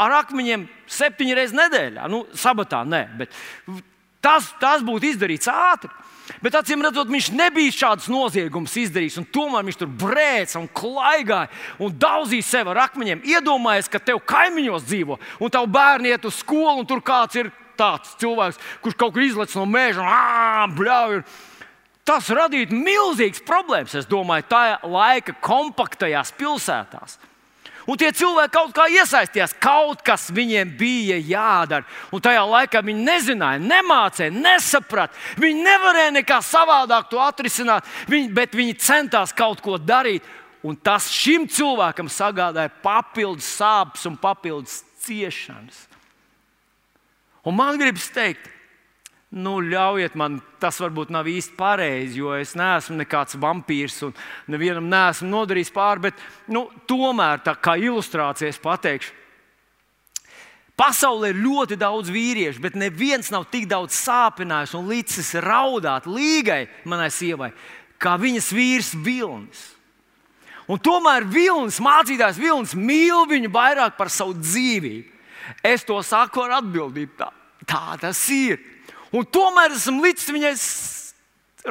ar akmeņiem septiņas reizes nedēļā. Nu, sabatā nē, bet tas, tas būtu izdarīts ātri. Bet acīm redzot, viņš nebija šādus noziegumus izdarījis. Tomēr viņš tur brēca un klaigāja un daudzīja sev ar akmeņiem. Iedomājies, ka tev kaimiņos dzīvo un tavu bērnu iet uz skolu, un tur kāds ir tāds cilvēks, kurš kaut kur izlaiž no meža un bļauj. Tas radītu milzīgas problēmas, es domāju, tajā laika kompaktajās pilsētās. Un tie cilvēki kaut kā iesaistījās, kaut kas viņiem bija jādara. Un tajā laikā viņi nezināja, nemācīja, nesaprata. Viņi nevarēja nekā savādāk to atrisināt, viņi, bet viņi centās kaut ko darīt. Un tas šim cilvēkam sagādāja papildus sāpes un papildus ciešanas. Un man gribas teikt, nu, ļaujiet man, tas varbūt nav īsti pareizi, jo es neesmu nekāds vampīrs un nevienam neesmu nodarījis pāri, bet nu, tomēr tā kā ilustrācija es pateikšu. Pasaulē ir ļoti daudz vīriešu, bet neviens nav tik daudz sāpinājis un līdzis raudāt līgai manai sievai, kā viņas vīrs Vilnis. Un tomēr Vilnis, mācītājs Vilnis, mīl viņu vairāk par savu dzīvību. Es to saku ar atbildību. Tā, tā tas ir. Un tomēr esmu līdz viņai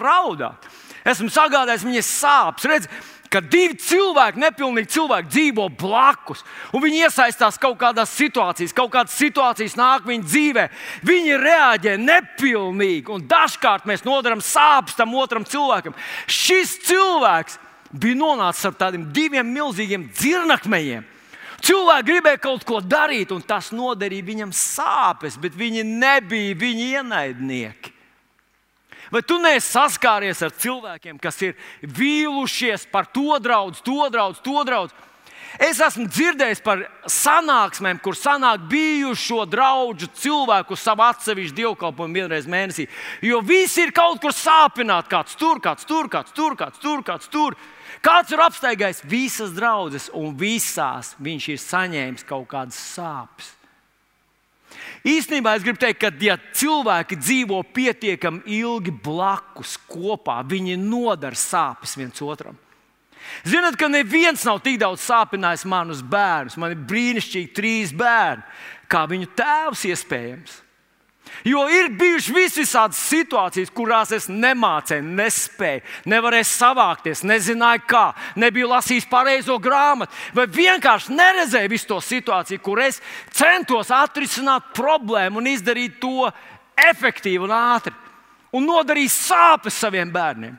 raudāt. Esmu sagādājis viņai sāpes. Redz, ka divi cilvēki, nepilnīgi cilvēki, dzīvo blakus, un viņi iesaistās kaut kādās situācijās, kaut kādas situācijas nāk viņu dzīvē. Viņi reaģē nepilnīgi, un dažkārt mēs nodaram sāpes tam otram cilvēkam. Šis cilvēks bija nonācis ar tādiem diviem milzīgiem dzirnakmeņiem. Cilvēki gribēja kaut ko darīt, un tas nodarīja viņam sāpes, bet viņi nebija viņa ienaidnieki. Vai tu neesi saskāries ar cilvēkiem, kas ir vīlušies par to draugu, to draugu, to draugu? Es esmu dzirdējis par sanāksmēm, kur sanāk bijušo draugu cilvēku savu atsevišķu dievkalpojumu vienreiz mēnesī. Jo visi ir kaut kur sāpināti. Kāds tur, kāds tur, kāds tur, kāds tur. Kāds tur. Kāds ir apsteigājis visas draudzes, un visās viņš ir saņēmis kaut kādas sāpes. Īstenībā es gribu teikt, ka, ja cilvēki dzīvo pietiekami ilgi blakus kopā, viņi nodara sāpes viens otram. Ziniet, ka neviens nav tik daudz sāpinājis manus bērnus. Man ir brīnišķīgi trīs bērni, kā viņu tēvs iespējams. Jo ir bijušas visādas situācijas, kurās es nemācīju, nespēju, nevarēju savākties, nezināju, kā, nebiju lasījis pareizo grāmatu, vai vienkārši neredzēju visu to situāciju, kur es centos atrisināt problēmu un izdarīt to efektīvi un ātri, un nodarīt sāpes saviem bērniem.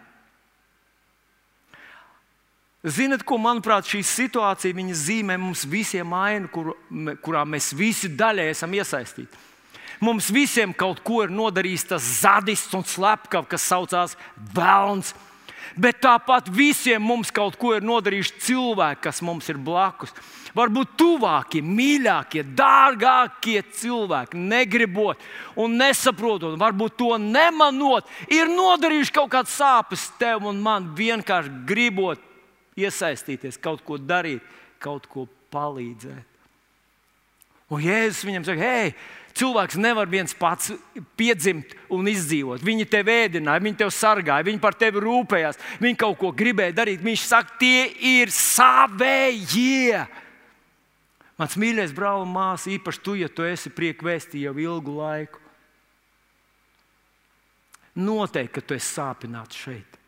Ziniet, ko manuprāt, šī situācija zīmē mums visiem ainu, kur, kurā mēs visi daļai esam iesaistīti. Mums visiem kaut ko ir nodarījis tas zadists un slepkavs, kas saucās Vēlns. Bet tāpat visiem mums kaut ko ir nodarījuši cilvēki, kas mums ir blakus. Varbūt tuvākie, mīļākie, dārgākie cilvēki, negribot un nesaprotot, varbūt to nemanot, ir nodarījuši kaut kādas sāpes tev un man, vienkārši gribot iesaistīties, kaut ko darīt, kaut ko palīdzēt. Un Jēzus viņam saka, hei, cilvēks nevar viens pats piedzimt un izdzīvot. Viņi tevi ēdināja, viņi tevi sargāja, viņi par tevi rūpējās, viņi kaut ko gribēja darīt. Viņš saka, tie ir savējie. Mans mīļais brāl un māsa, īpaši tu, ja tu esi priekvēstī jau ilgu laiku. Noteikti, ka tu esi sāpināts šeit.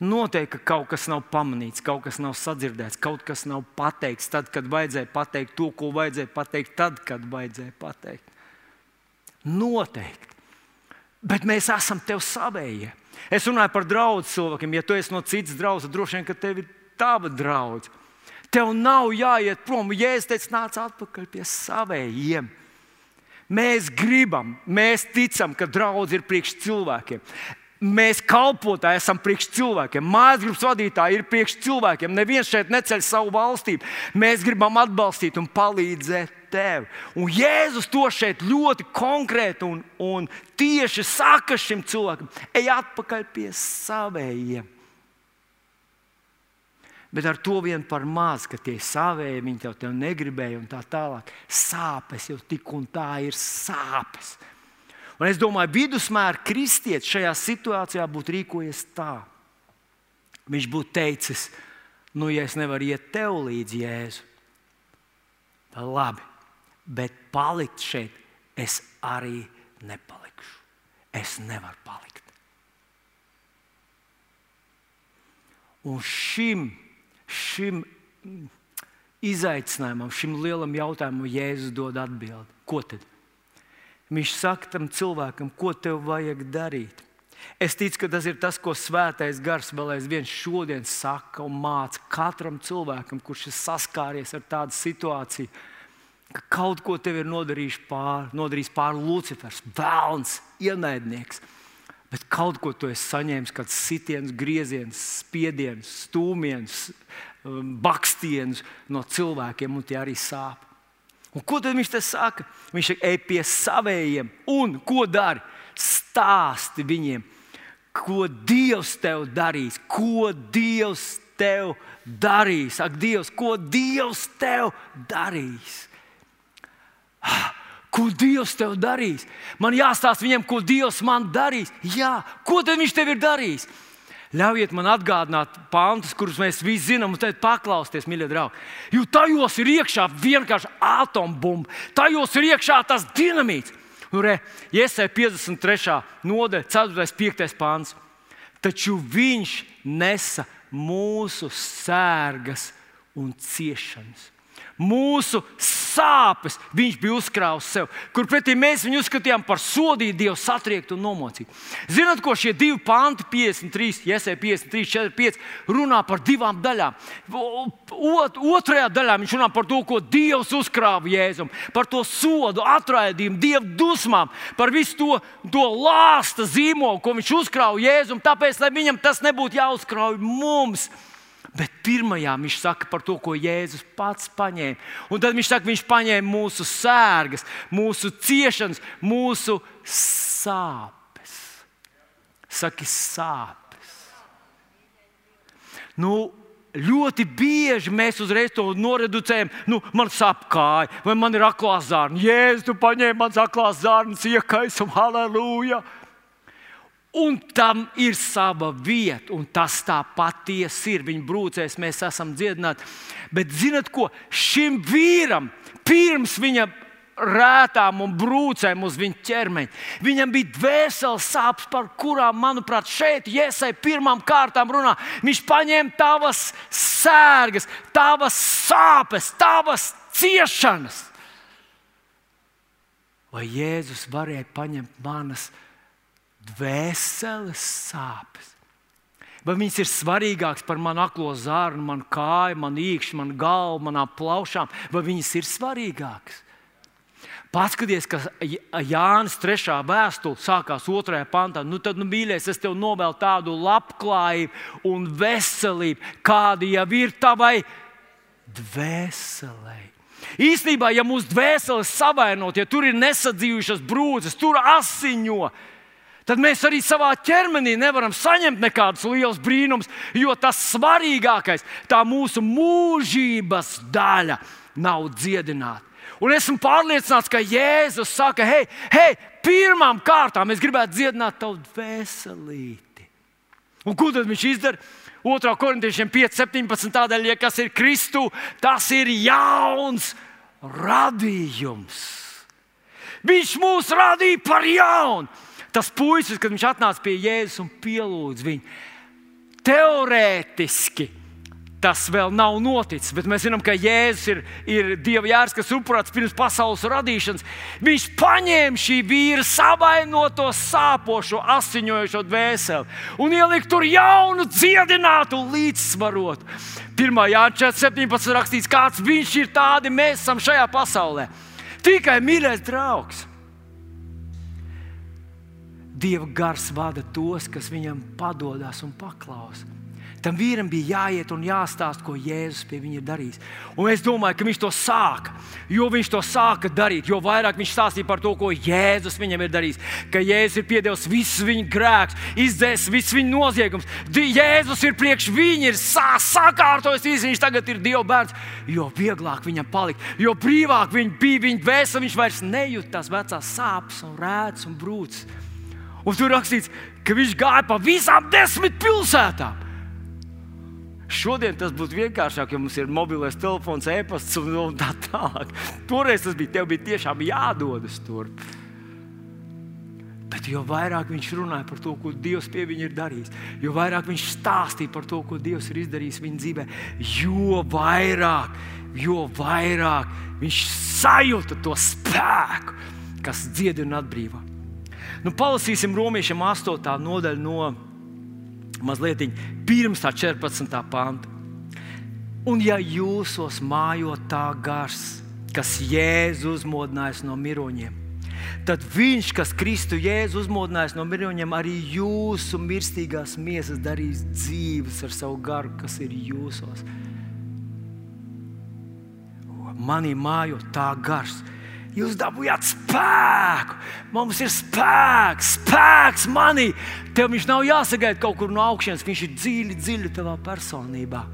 Noteikti, ka kaut kas nav pamanīts, kaut kas nav sadzirdēts, kaut kas nav pateikts tad, kad vajadzēja pateikt to, ko vajadzēja pateikt, tad, kad vajadzēja pateikt. Noteikti. Bet mēs esam tev savējie. Es runāju par draugu cilvēkiem. Ja tu esi no citas draudzes, droši vien, ka tev ir tava draudzene. Tev nav jāiet prom. Jēzus teica, nāc atpakaļ pie savējiem. Mēs gribam, mēs ticam, ka draudzene ir priekš cilvēkiem. Mēs kalpotāji esam priekš cilvēkiem. Mājasgrupas vadītāji ir priekš cilvēkiem. Neviens šeit neceļ savu valstību. Mēs gribam atbalstīt un palīdzēt tev. Un Jēzus to šeit ļoti konkrēti un, un tieši saka šim cilvēkam: ej atpakaļ pie savējiem. Bet ar to vien par maz, ka tie savēji viņi tev, tev negribēja un tā tālāk. Sāpes jau tik un tā ir sāpes. Un es domāju, vidusmēra kristietis šajā situācijā būtu rīkojies tā. Viņš būtu teicis, nu, ja es nevaru iet tev līdzi, Jēzu, tad labi, bet palikt šeit es arī nepalikšu. Es nevaru palikt. Un šim, šim izaicinājumam, šim lielam jautājumam, Jēzus dod atbildi. Ko tad? Viņš saka tam cilvēkam, ko tev vajag darīt. Es ticu, ka tas ir tas, ko Svētais Gars vēl aizvien šodien saka un māca katram cilvēkam, kurš ir saskāries ar tādu situāciju, ka kaut ko tev ir nodarījis pāri, nodarījis pāri Lucifers, vēlns, ienaidnieks. Bet kaut ko tu esi saņēmis, kāds sitiens, grieziens, spiediens, stūmiens, um, bakstiens no cilvēkiem, un tie arī sāp. Un ko tad viņš te saka? Viņš saka, ej pie saviem, un ko dari? Stāsti viņiem, ko Dievs tev darīs, ko Dievs tev darīs. Ak, Dievs, ko Dievs tev darīs? Ah, ko Dievs tev darīs? Man jāstāsta viņiem, ko Dievs man darīs. Jā, ko tad viņš tev ir darījis? Ļaujiet man atgādināt pantus, kurus mēs visi zinām, un tad paklausieties, mīļie draugi. Jo tajos ir iekšā vienkārši atombumba, tajos ir iekšā tas dinamīts. Nu, re, Iesai 53. nodaļa, 4. un 5. pāns. Taču viņš nesa mūsu sērgas un ciešanas mūsu sāpes viņš bija uzkrājis sev, kur pretī mēs viņu uzskatījām par sodītu, Dievu satriektu un nomocītu. Zināt, ko šie divi panti, 53, Iesai 53, 45, runā par divām daļām. Ot, otrajā daļā viņš runā par to, ko Dievs uzkrāja Jēzum, par to sodu, atraidījumu, Dieva dusmām, par visu to, to lāsta zīmolu, ko viņš uzkrāja Jēzum, tāpēc, lai viņam tas nebūtu jāuzkrauj mums. Bet pirmajā viņš saka par to, ko Jēzus pats paņēma. Un tad viņš saka, viņš paņēma mūsu sērgas, mūsu ciešanas, mūsu sāpes. Saki, sāpes. Nu, ļoti bieži mēs uzreiz to noreducējam. Nu, man sāp kāja, vai man ir aklā zārna. Jēzus, tu paņēmi manas aklās zārnas, iekaisam, halleluja! Un tam ir sava vieta, un tas tā patiesi ir. Viņa brūcēs, mēs esam dziedināti. Bet zinat ko? Šim vīram, pirms viņa rētām un brūcēm uz viņa ķermeņa. Viņam bija dvēseles sāpes, par kurām, manuprāt, šeit iesai pirmām kārtām runā. Viņš paņēma tavas sērgas, tavas sāpes, tavas ciešanas. Vai Jēzus varēja paņemt manas dvēseles sāpes? Vai viņas ir svarīgākas par manu aklo zārnu, manu kāju, manu īkšķi, manu galvu, manām plaušām? Vai viņas ir svarīgākas? Paskaties, ka Jānis 3. vēstule sākās 2. pantā. Nu, tad, nu, mīļais, es tev novēlu tādu labklājību un veselību, kāda jau ir tavai dvēselē. Īstenībā, ja mūsu dvēseles savainot, ja tur ir nesadzījušas brūces, tur asiņo, tad mēs arī savā ķermenī nevaram saņemt nekādus lielus brīnumus, jo tas svarīgākais, tā mūsu mūžības daļa, nav dziedināta. Un esmu pārliecināts, ka Jēzus saka, hei, hei pirmām kārtām es gribētu dziedināt tavu dvēselīti. Un ko tad viņš izdara? 2. korintiešiem 5, 17. Tādēļ, ja kas ir Kristu, tas ir jauns radījums. Viņš mūs radīja par jaunu. Tas puisis, kad viņš atnāca pie Jēzus un pielūdza viņu, teorētiski tas vēl nav noticis, bet mēs zinām, ka Jēzus ir, ir Dieva jērs, kas upurēts pirms pasaules radīšanas. Viņš paņēma šī vīra savainoto, sāpošo, asiņojošo dvēseli un ielika tur jaunu, dziedinātu, līdzsvarotu. 1. Jānis 17. rakstīts, kāds viņš ir, tādi mēs esam šajā pasaulē. Tikai mīļais draugs. Dieva gars vada tos, kas viņam padodas un paklausa. Tam vīram bija jāiet un jāstāsta, ko Jēzus pie viņa ir darījis. Un es domāju, ka viņš to sāka. Jo viņš to sāka darīt, jo vairāk viņš stāstīja par to, ko Jēzus viņam ir darījis. Ka Jēzus ir piedevis visus viņa grēkus, izdzēsis visus viņa noziegumus. Jēzus ir priekš viņa, ir sakārtojis visu, viņš tagad ir Dieva bērns. Jo vieglāk viņam palikt, jo brīvāk viņš bija, viņa vēsam, viņš vairs nejūt tās vecās sāpes un rētas un brūces. Un tur rakstīts, ka viņš gāja pa visām desmit pilsētām. Šodien tas būtu vienkāršāk, jo mums ir mobilais telefons, e-pasts un tā tālāk. Toreiz tas bija, tev bija tiešām jādodas tur. Bet jo vairāk viņš runāja par to, ko Dievs pie viņa ir darījis, jo vairāk viņš stāstīja par to, ko Dievs ir izdarījis viņa dzīvē, jo vairāk, jo vairāk viņš sajūta to spēku, kas dziedina un atbrīvo. Nu, palasīsim romiešiem 8. nodaļu no mazliet pirms tā 14. panta. Un ja jūsos mājo tā gars, kas Jēzu uzmodinājis no miroņiem, tad viņš, kas Kristu Jēzu uzmodinājis no miroņiem, arī jūsu mirstīgās miesas darīs dzīves ar savu garu, kas ir jūsos. Manī mājo tā gars, Jūs dabūjāt spēku. Mums ir spēks, spēks manī. Tev viņš nav jāsagaida kaut kur no augšas, viņš ir dziļi, dziļi tavā personībā.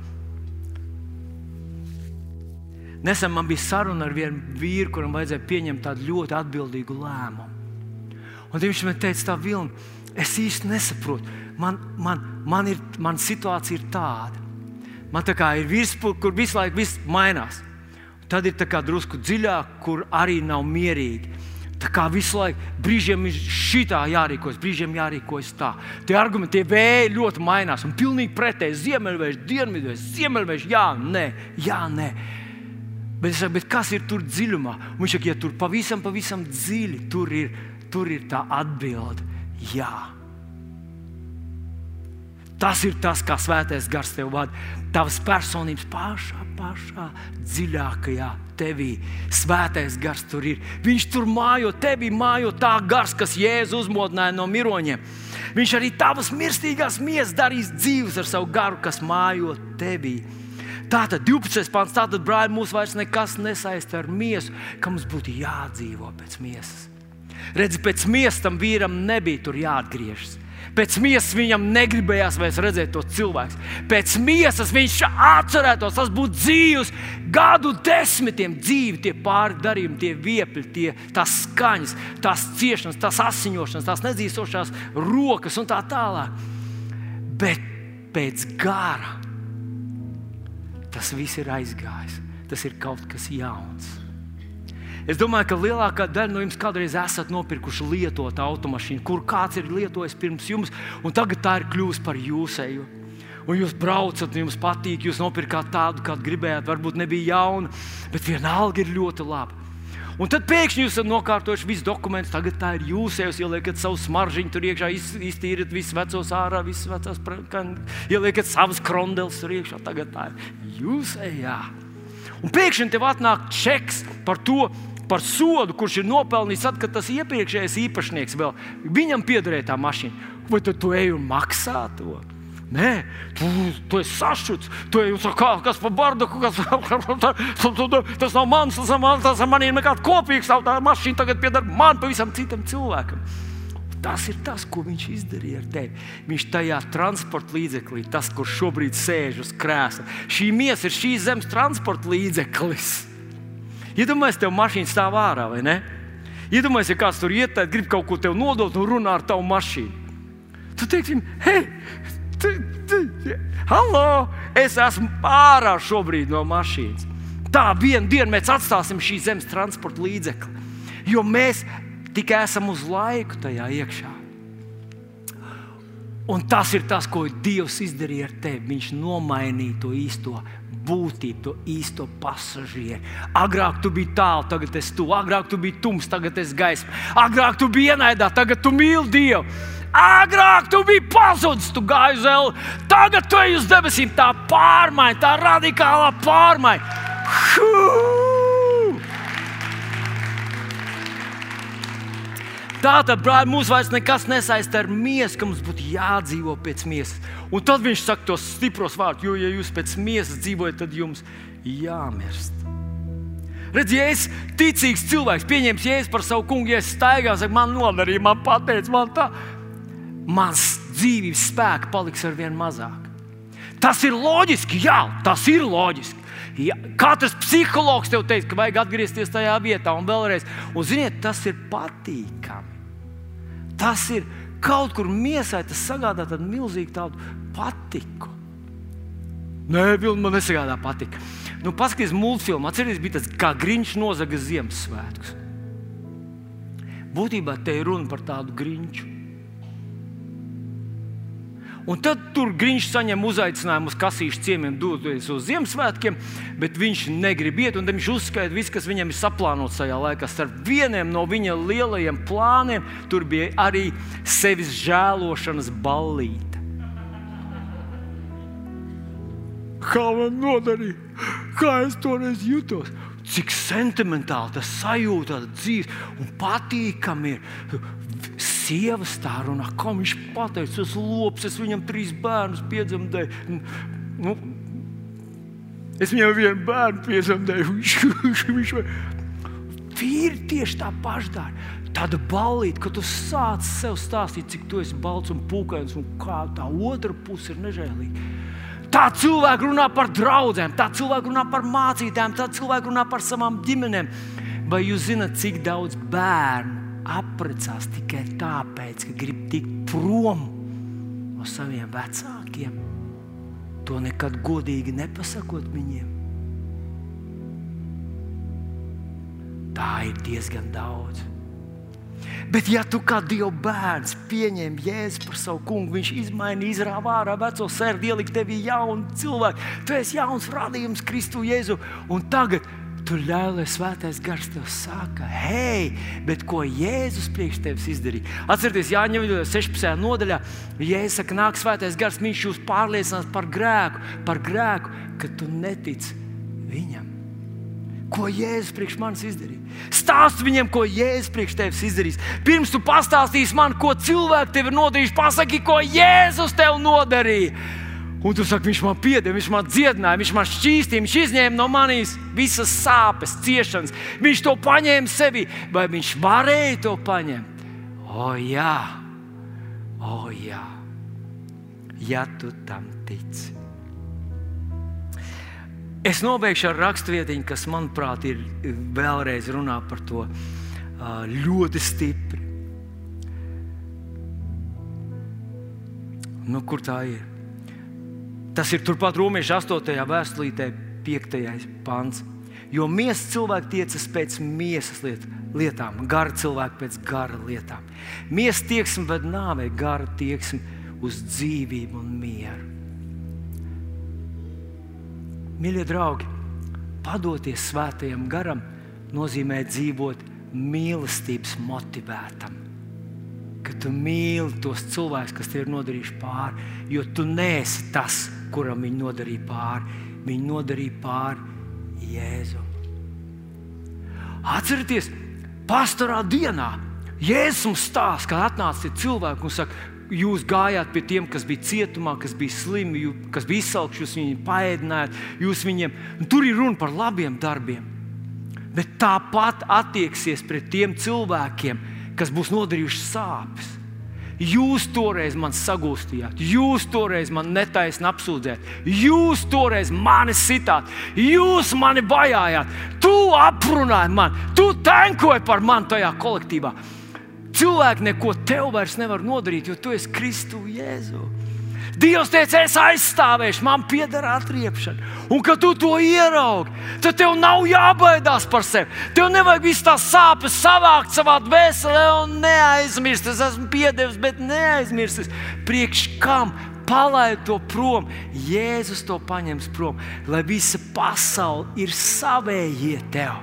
Nesen man bija saruna ar vienu vīru, kuram vajadzēja pieņemt tādu ļoti atbildīgu lēmumu. Un viņš man teica, tā vilna, es īsti nesaprotu. Man, man, man, ir, man situācija ir tāda. Man tā kā ir virsma, kur visu laiku viss mainās. Tad ir drusku dziļāk, kur arī nav mierīgi. Tā kā visu laiku brīžiem ir šitā jārīkojas, brīžiem jārīkojas tā. Tie argumenti, tie vēji ļoti mainās. Un pilnīgi pretēji ziemeļvējš, dienvidvējš, ziemeļvējš, jā, nē, jā, nē. Bet, saku, bet kas ir tur dziļumā? Viņš saka, ja tur pavisam, pavisam dziļi, tur ir, tur ir tā atbilde. Jā. Tas ir tas, kā svētais gars tev vada. Tavas personības pašā, pašā dziļākajā tevī. Svētais gars tur ir. Viņš tur mājo, tevī mājo tā gars, kas Jēzu uzmodināja no miroņiem. Viņš arī tavas mirstīgās miesas darīs dzīves ar savu garu, kas mājo tevī. Tātad 12. pāns, tātad brāļi, mūs vairs nekas nesaista ar miesu, ka mums būtu jādzīvo pēc miesas. Redzi, pēc miesas tam vīram nebija tur jāatgriežas. Pēc miesas viņam negribējās vairs redzēt to cilvēku. Pēc miesas viņš atcerētos, tas būtu dzīves, gadu desmitiem dzīvi, tie pāri darījumi, tie viepļi, tie, tās skaņas, tās ciešanas, tās asiņošanas, tās nedzīvošās rokas un tā tālāk. Bet pēc gara tas viss ir aizgājis. Tas ir kaut kas jauns. Es domāju, ka lielākā daļa no jums kādreiz esat nopirkuši lietotu automašīnu, kur kāds ir lietojis pirms jums, un tagad tā ir kļuvusi par jūsēju. Un jūs braucat, jums patīk, jūs nopirkāt tādu, kādu gribējāt. Varbūt nebija jauna, bet vienalga ir ļoti laba. Un tad pēkšņi jūs esat nokārtojuši visus dokumentus. Tagad tā ir jūs, jūs ieliekat savu smaržģiņu, tur iekšā iztīriet visus vecos ārā, visas vecās, ieliekat savas krondeles tur iekšā. Tagad tā ir jūs, jā. Un pēkšņi tev atnāk čeks par to, par sodu, kurš ir nopelnījis, tad, kad tas iepriekšējais īpašnieks vēl viņam piederēja tā mašīna. Vai tu, tu ej un maksā to? Nē, tu, tu esi sašuts. Tu esi kā, kas par bardaku, kas tas nav mans, tas, man, tas ar maniem nekāds kopīgs. Tā mašīna tagad pieder man, pavisam citam cilvēkam. Tas ir tas, ko viņš izdarīja ar tevi. Viņš tajā transporta līdzeklī, tas, kurš šobrīd sēž uz krēsla. Šī miesa ir šīs zemes transporta līdzeklis. Iedomājieties, tev mašīna stāv ārā, vai ne? Iedomājieties, ja kāds tur iet, tad grib kaut ko tev nodot un runā ar tavu mašīnu. Tu teiksi, hei, tu, tu, hallo, es esmu ārā šobrīd no mašīnas. Tā vienu dienu mēs atstāsim šī zemes transporta līdzekli, jo mēs tikai esam uz laiku tajā iekšā. Un tas ir tas, ko Dievs izdarīja ar tevi. Viņš nomainīja to īsto būtību, to īsto pasažieru. Agrāk tu biji tālu, tagad es tu, agrāk tu biji tums, tagad es gaismu. Agrāk tu biji ienaidā, tagad tu mīli Dievu. Agrāk tu biji pazudis, tu gāji uz eļļu, tagad tu ej uz debesīm. Tā pārmaiņa, tā radikālā pārmaiņa. Huu! Tā tad, brāl, mūs vairs nekas nesaista ar miesu, ka mums būtu jādzīvo pēc miesas. Un tad viņš saka tos stipros vārdus, jo, ja jūs pēc miesas dzīvojat, tad jums jāmirst. Redziet, ja es ticīgs cilvēks, pieņems jēzu par savu kungu, ja es staigāju, saka, man nodarīja, man pateica, man tā. Mans dzīvības spēks paliks ar vien mazāk. Tas ir loģiski, jā, tas ir loģiski. Ja, katrs psihologs tev teiks, ka vajag atgriezties tajā vietā un vēlreiz. Un, ziniet, tas ir patīkami. Tas ir kaut kur miesai, tas sagādā tādu milzīgu tādu patiku. Nē, Vilni, man nesagādā patika. Nu, Paskatieties, multfilmu. Atcerieties, bija tas kā Grīņš nozaga Ziemassvētkus. Būtībā te ir runa par tādu grīņu. Un tad tur Grīņš saņem uzaicinājumu uz kasīšu ciemiemiem doties uz Ziemassvētkiem, bet viņš negrib iet. Viņš uzskaita visu, kas viņam ir saplānots tajā laikā. Starp vieniem no viņa lielajiem plāniem tur bija arī sevis žēlošanas ballīte. Kā man nodarīja? Kā es toreiz jutos? Cik sentimentāli tas sajūta, dzīve un patīkami ir sieva tā runā, kā viņš pateica, tas lops, es viņam trīs bērnus piedzemdēju. Nu, es viņam vienu bērnu piedzemdēju. Viņš, viņš, Vīri tieši tā paša dara. Tāda balīta, ka tu sāc sev stāstīt, cik tu esi balts un pūkains, un kā tā otra puse ir nežēlīga. Tā cilvēka runā par draugiem, tā cilvēka runā par mācītājiem, tā cilvēka runā par savām ģimenēm. Vai jūs zināt, cik daudz bērnu apprecās tikai tāpēc, ka grib tikt prom no saviem vecākiem. To nekad godīgi nepasakot viņiem. Tā ir diezgan daudz. Bet, ja tu kā Dieva bērns pieņem Jēzu par savu kungu, viņš izmaina, izrāva ārā veco sēriju, ielika tevī jaunu cilvēku. Tu esi jauns radījums Kristu Jēzu. Un tagad Tu ļauj, lai svētais gars tev saka, hei, bet ko Jēzus priekš tevis izdarīja? Atcerieties, Jāņa 16. nodaļā, Jēzus saka, nāk svētais gars, viņš jūs pārliecinās par grēku, par grēku, ka tu netici viņam. Ko Jēzus priekš manis izdarīja? Stāst viņam, ko Jēzus priekš tevis izdarīs. Pirms tu pastāstīsi man, ko cilvēki tev ir nodarījuši, pasaki, ko Jēzus tev nodarīja. Un tu saki, viņš man piedeva, viņš man dziedināja, viņš man šķīstīja, viņš izņēma no manis visas sāpes, ciešanas. Viņš to paņēma sevi, vai viņš varēja to paņemt? O, jā, O, jā, ja tu tam tici. Es nobeigšu ar rakstvietiņu, kas, manuprāt, ir vēlreiz runā par to ļoti stipri. Nu, kur tā ir? Tas ir turpat Romas 8. vēstulītē, 5. pāns. Jo miesas cilvēki tiecas pēc miesas liet, lietām, gara cilvēki pēc gara lietām. Miesas tieksme ved nāvei, gara tieksme uz dzīvību un mieru. Mīļie draugi, padoties svētajam garam nozīmē dzīvot mīlestības motivētam. Ka tu mīli tos cilvēkus, kas tev ir nodarījuši pāri, jo tu neesi tas, kuram viņi nodarīja pāri. Viņi nodarīja pāri Jēzu. Atcerieties, pastorā dienā Jēzus mums stāsta, ka atnāca cilvēki un saka, jūs gājāt pie tiem, kas bija cietumā, kas bija slimi, kas bija izsalkuši, jūs viņus paēdinājāt, jūs viņiem tur ir runa par labiem darbiem. Bet tāpat attieksies pret tiem cilvēkiem, kas būs nodarījuši sāpes. Jūs toreiz man sagūstījāt, jūs toreiz man netaisni apsūdzējāt, jūs toreiz mani sitāt, jūs mani vajājāt, tu aprunāji mani, tu tenkoji par mani tajā kolektīvā. Cilvēki neko tev vairs nevar nodarīt, jo tu esi Kristu Jēzu. Dievs teica, es aizstāvēšu, man pieder atriepšana. Un, kad tu to ieraugi, tad tev nav jābaidās par sevi. Tev nevajag visu tās sāpes savākt savā dvēselē un neaizmirst. Es esmu piedevis, bet neaizmirst. Priekš kam? Palaid to prom, Jēzus to paņems prom, lai visa pasaule ir savējie tev.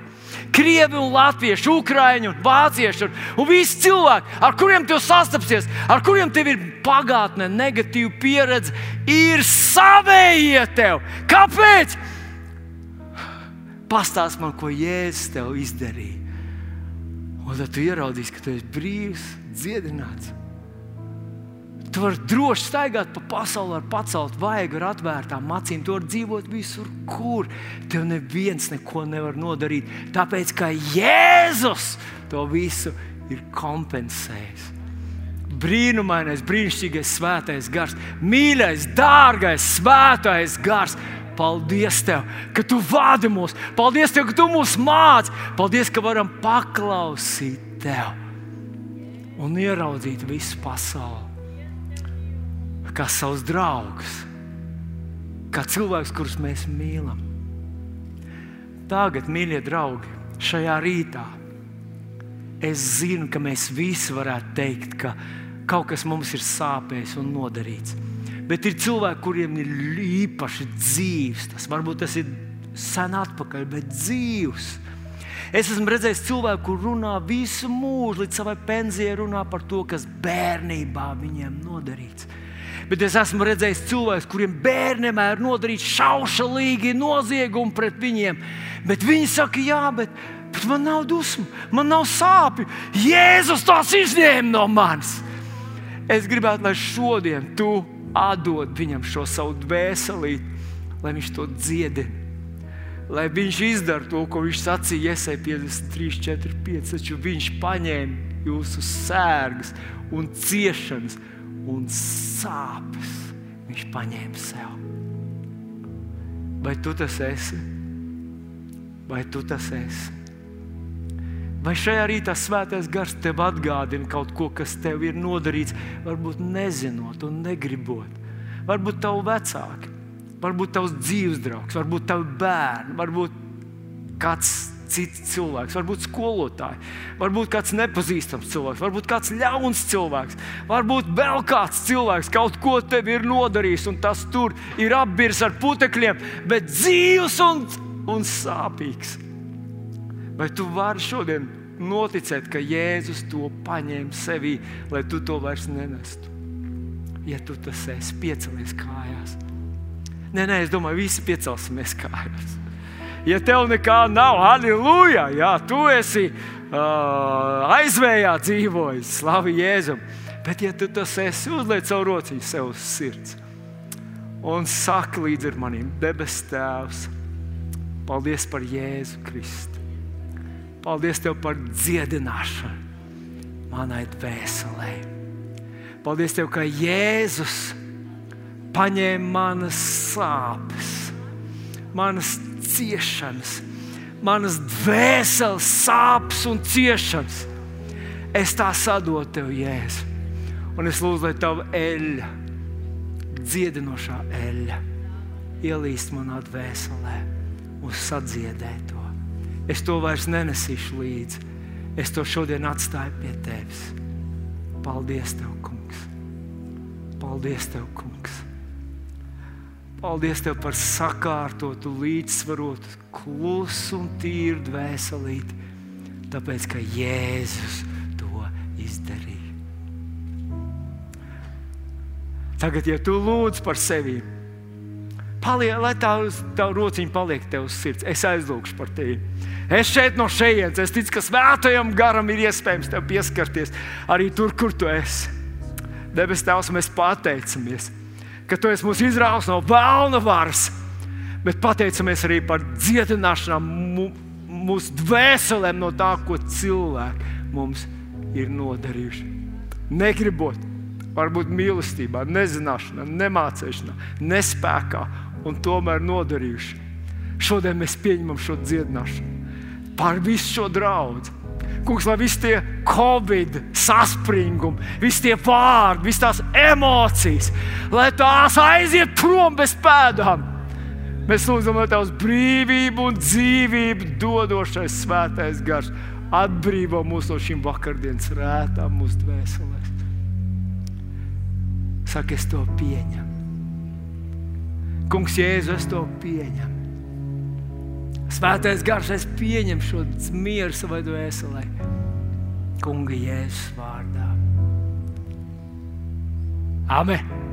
Krievi un latvieši, ukrāņi un vācieši un, un visi cilvēki, ar kuriem tu sastapsies, ar kuriem tev ir pagātne, negatīva pieredze, ir savējie tev. Kāpēc? Pastāst man, ko Jēzus tev izdarīja. Un tad tu ieraudzīsi, ka tu esi brīvs, dziedināts. Tu vari droši staigāt pa pasauli ar pacelt vaigu, ar atvērtām acīm. Tu vari dzīvot visur, kur tev neviens neko nevar nodarīt. Tāpēc, ka Jēzus to visu ir kompensējis. Brīnumainais, brīnišķīgais, svētais gars, mīļais, dārgais, svētais gars. Paldies, tev, ka tu vadi mūs. Paldies, tev, ka tu mūs māci. Paldies, ka varam paklausīt tev un ieraudzīt visu pasauli kā savus draugus, kā cilvēkus, kurus mēs mīlam. Tagad, mīļie draugi, šajā rītā es zinu, ka mēs visi varētu teikt, ka kaut kas mums ir sāpējis un nodarīts. Bet ir cilvēki, kuriem ir īpaši dzīves. Tas varbūt tas ir sen atpakaļ, bet dzīves. Es esmu redzējis cilvēku, kurš runā visu mūžu, līdz savai pensijai, runā par to, kas bērnībā viņiem nodarīts bet es esmu redzējis cilvēkus, kuriem bērniem ir nodarīts šaušalīgi noziegumi pret viņiem. Bet viņi saka, jā, bet, bet man nav dusmu, man nav sāpju. Jēzus tās izņēma no manis. Es gribētu, lai šodien tu atdod viņam šo savu dvēselīti, lai viņš to dziedina. Lai viņš izdara to, ko viņš sacīja, Iesai 53, 4, 5. Taču viņš paņēma jūsu sērgas un ciešanas un sāpes viņš paņēma sev. Vai tu tas esi? Vai tu tas esi? Vai šajā rītā svētais gars tev atgādina kaut ko, kas tev ir nodarīts, varbūt nezinot un negribot? Varbūt tavu vecāki, varbūt tavs dzīves draugs, varbūt tavi bērni, varbūt kāds cits cilvēks, varbūt skolotāji, varbūt kāds nepazīstams cilvēks, varbūt kāds ļauns cilvēks, varbūt vēl kāds cilvēks kaut ko tev ir nodarījis, un tas tur ir apbirs ar putekļiem, bet dzīves un, un sāpīgs. Vai tu vari šodien noticēt, ka Jēzus to paņēma sevī, lai tu to vairs nenestu? Ja tu tas esi, piecelies kājās. Nē, nē, es domāju, visi piecelsimies kājās ja tev nekā nav, aleluja, jā, tu esi uh, aizvējā dzīvojis, slavu Jēzum. Bet, ja tu tas esi, uzliec savu rociņu sev uz sirds un saki līdzi ar maniem, debes Tēvs, paldies par Jēzu Kristu. Paldies Tev par dziedināšanu manai dvēselē. Paldies Tev, ka Jēzus paņēma manas sāpes, manas ciešanas, manas dvēseles sāpes un ciešanas. Es tā sadotu Tev, Jēzu. Un es lūdzu, lai Tava eļļa, dziedinošā eļļa, ielīst manā dvēselē un sadziedē to. Es to vairs nenesīšu līdzi. Es to šodien atstāju pie Tevis. Paldies, Tev, Kungs! Paldies, Tev, Kungs! Paldies Tev par sakārtotu, līdzsvarotu, klusu un tīru dvēselīti, tāpēc ka Jēzus to izdarīja. Tagad, ja tu lūdz par sevi, paliek, lai tā, tā rociņa paliek tev uz sirds, es aizlūgšu par tevi. Es šeit no šejienes, es ticu, ka svētajam garam ir iespējams tev pieskarties arī tur, kur tu esi. Debes Tēvs, mēs pateicamies! Ka tu esi mūs izrāvis no vēlna varas, bet pateicamies arī par dziedināšanām mūsu dvēselēm no tā, ko cilvēki mums ir nodarījuši. Negribot, varbūt mīlestībā, nezināšanā, nemācīšanā, nespējā un tomēr nodarījuši. Šodien mēs pieņemam šo dziedināšanu pār visu šo draugu Kungs, lai visi tie covid saspringumi, visi tie vārdi, visas tās emocijas, lai tās aiziet prom bez pēdām. Mēs lūdzam, lai tavs brīvību un dzīvību dodošais svētais gars atbrīvo mūs no šīm vakardienas rētām, mūsu dvēselēs. Saka, es to pieņemu. Kungs, Jēzu, es to pieņemu. Svētais gars, es pieņemu šo mieru savai dvēselē. Kunga Jēzus vārdā. Amen!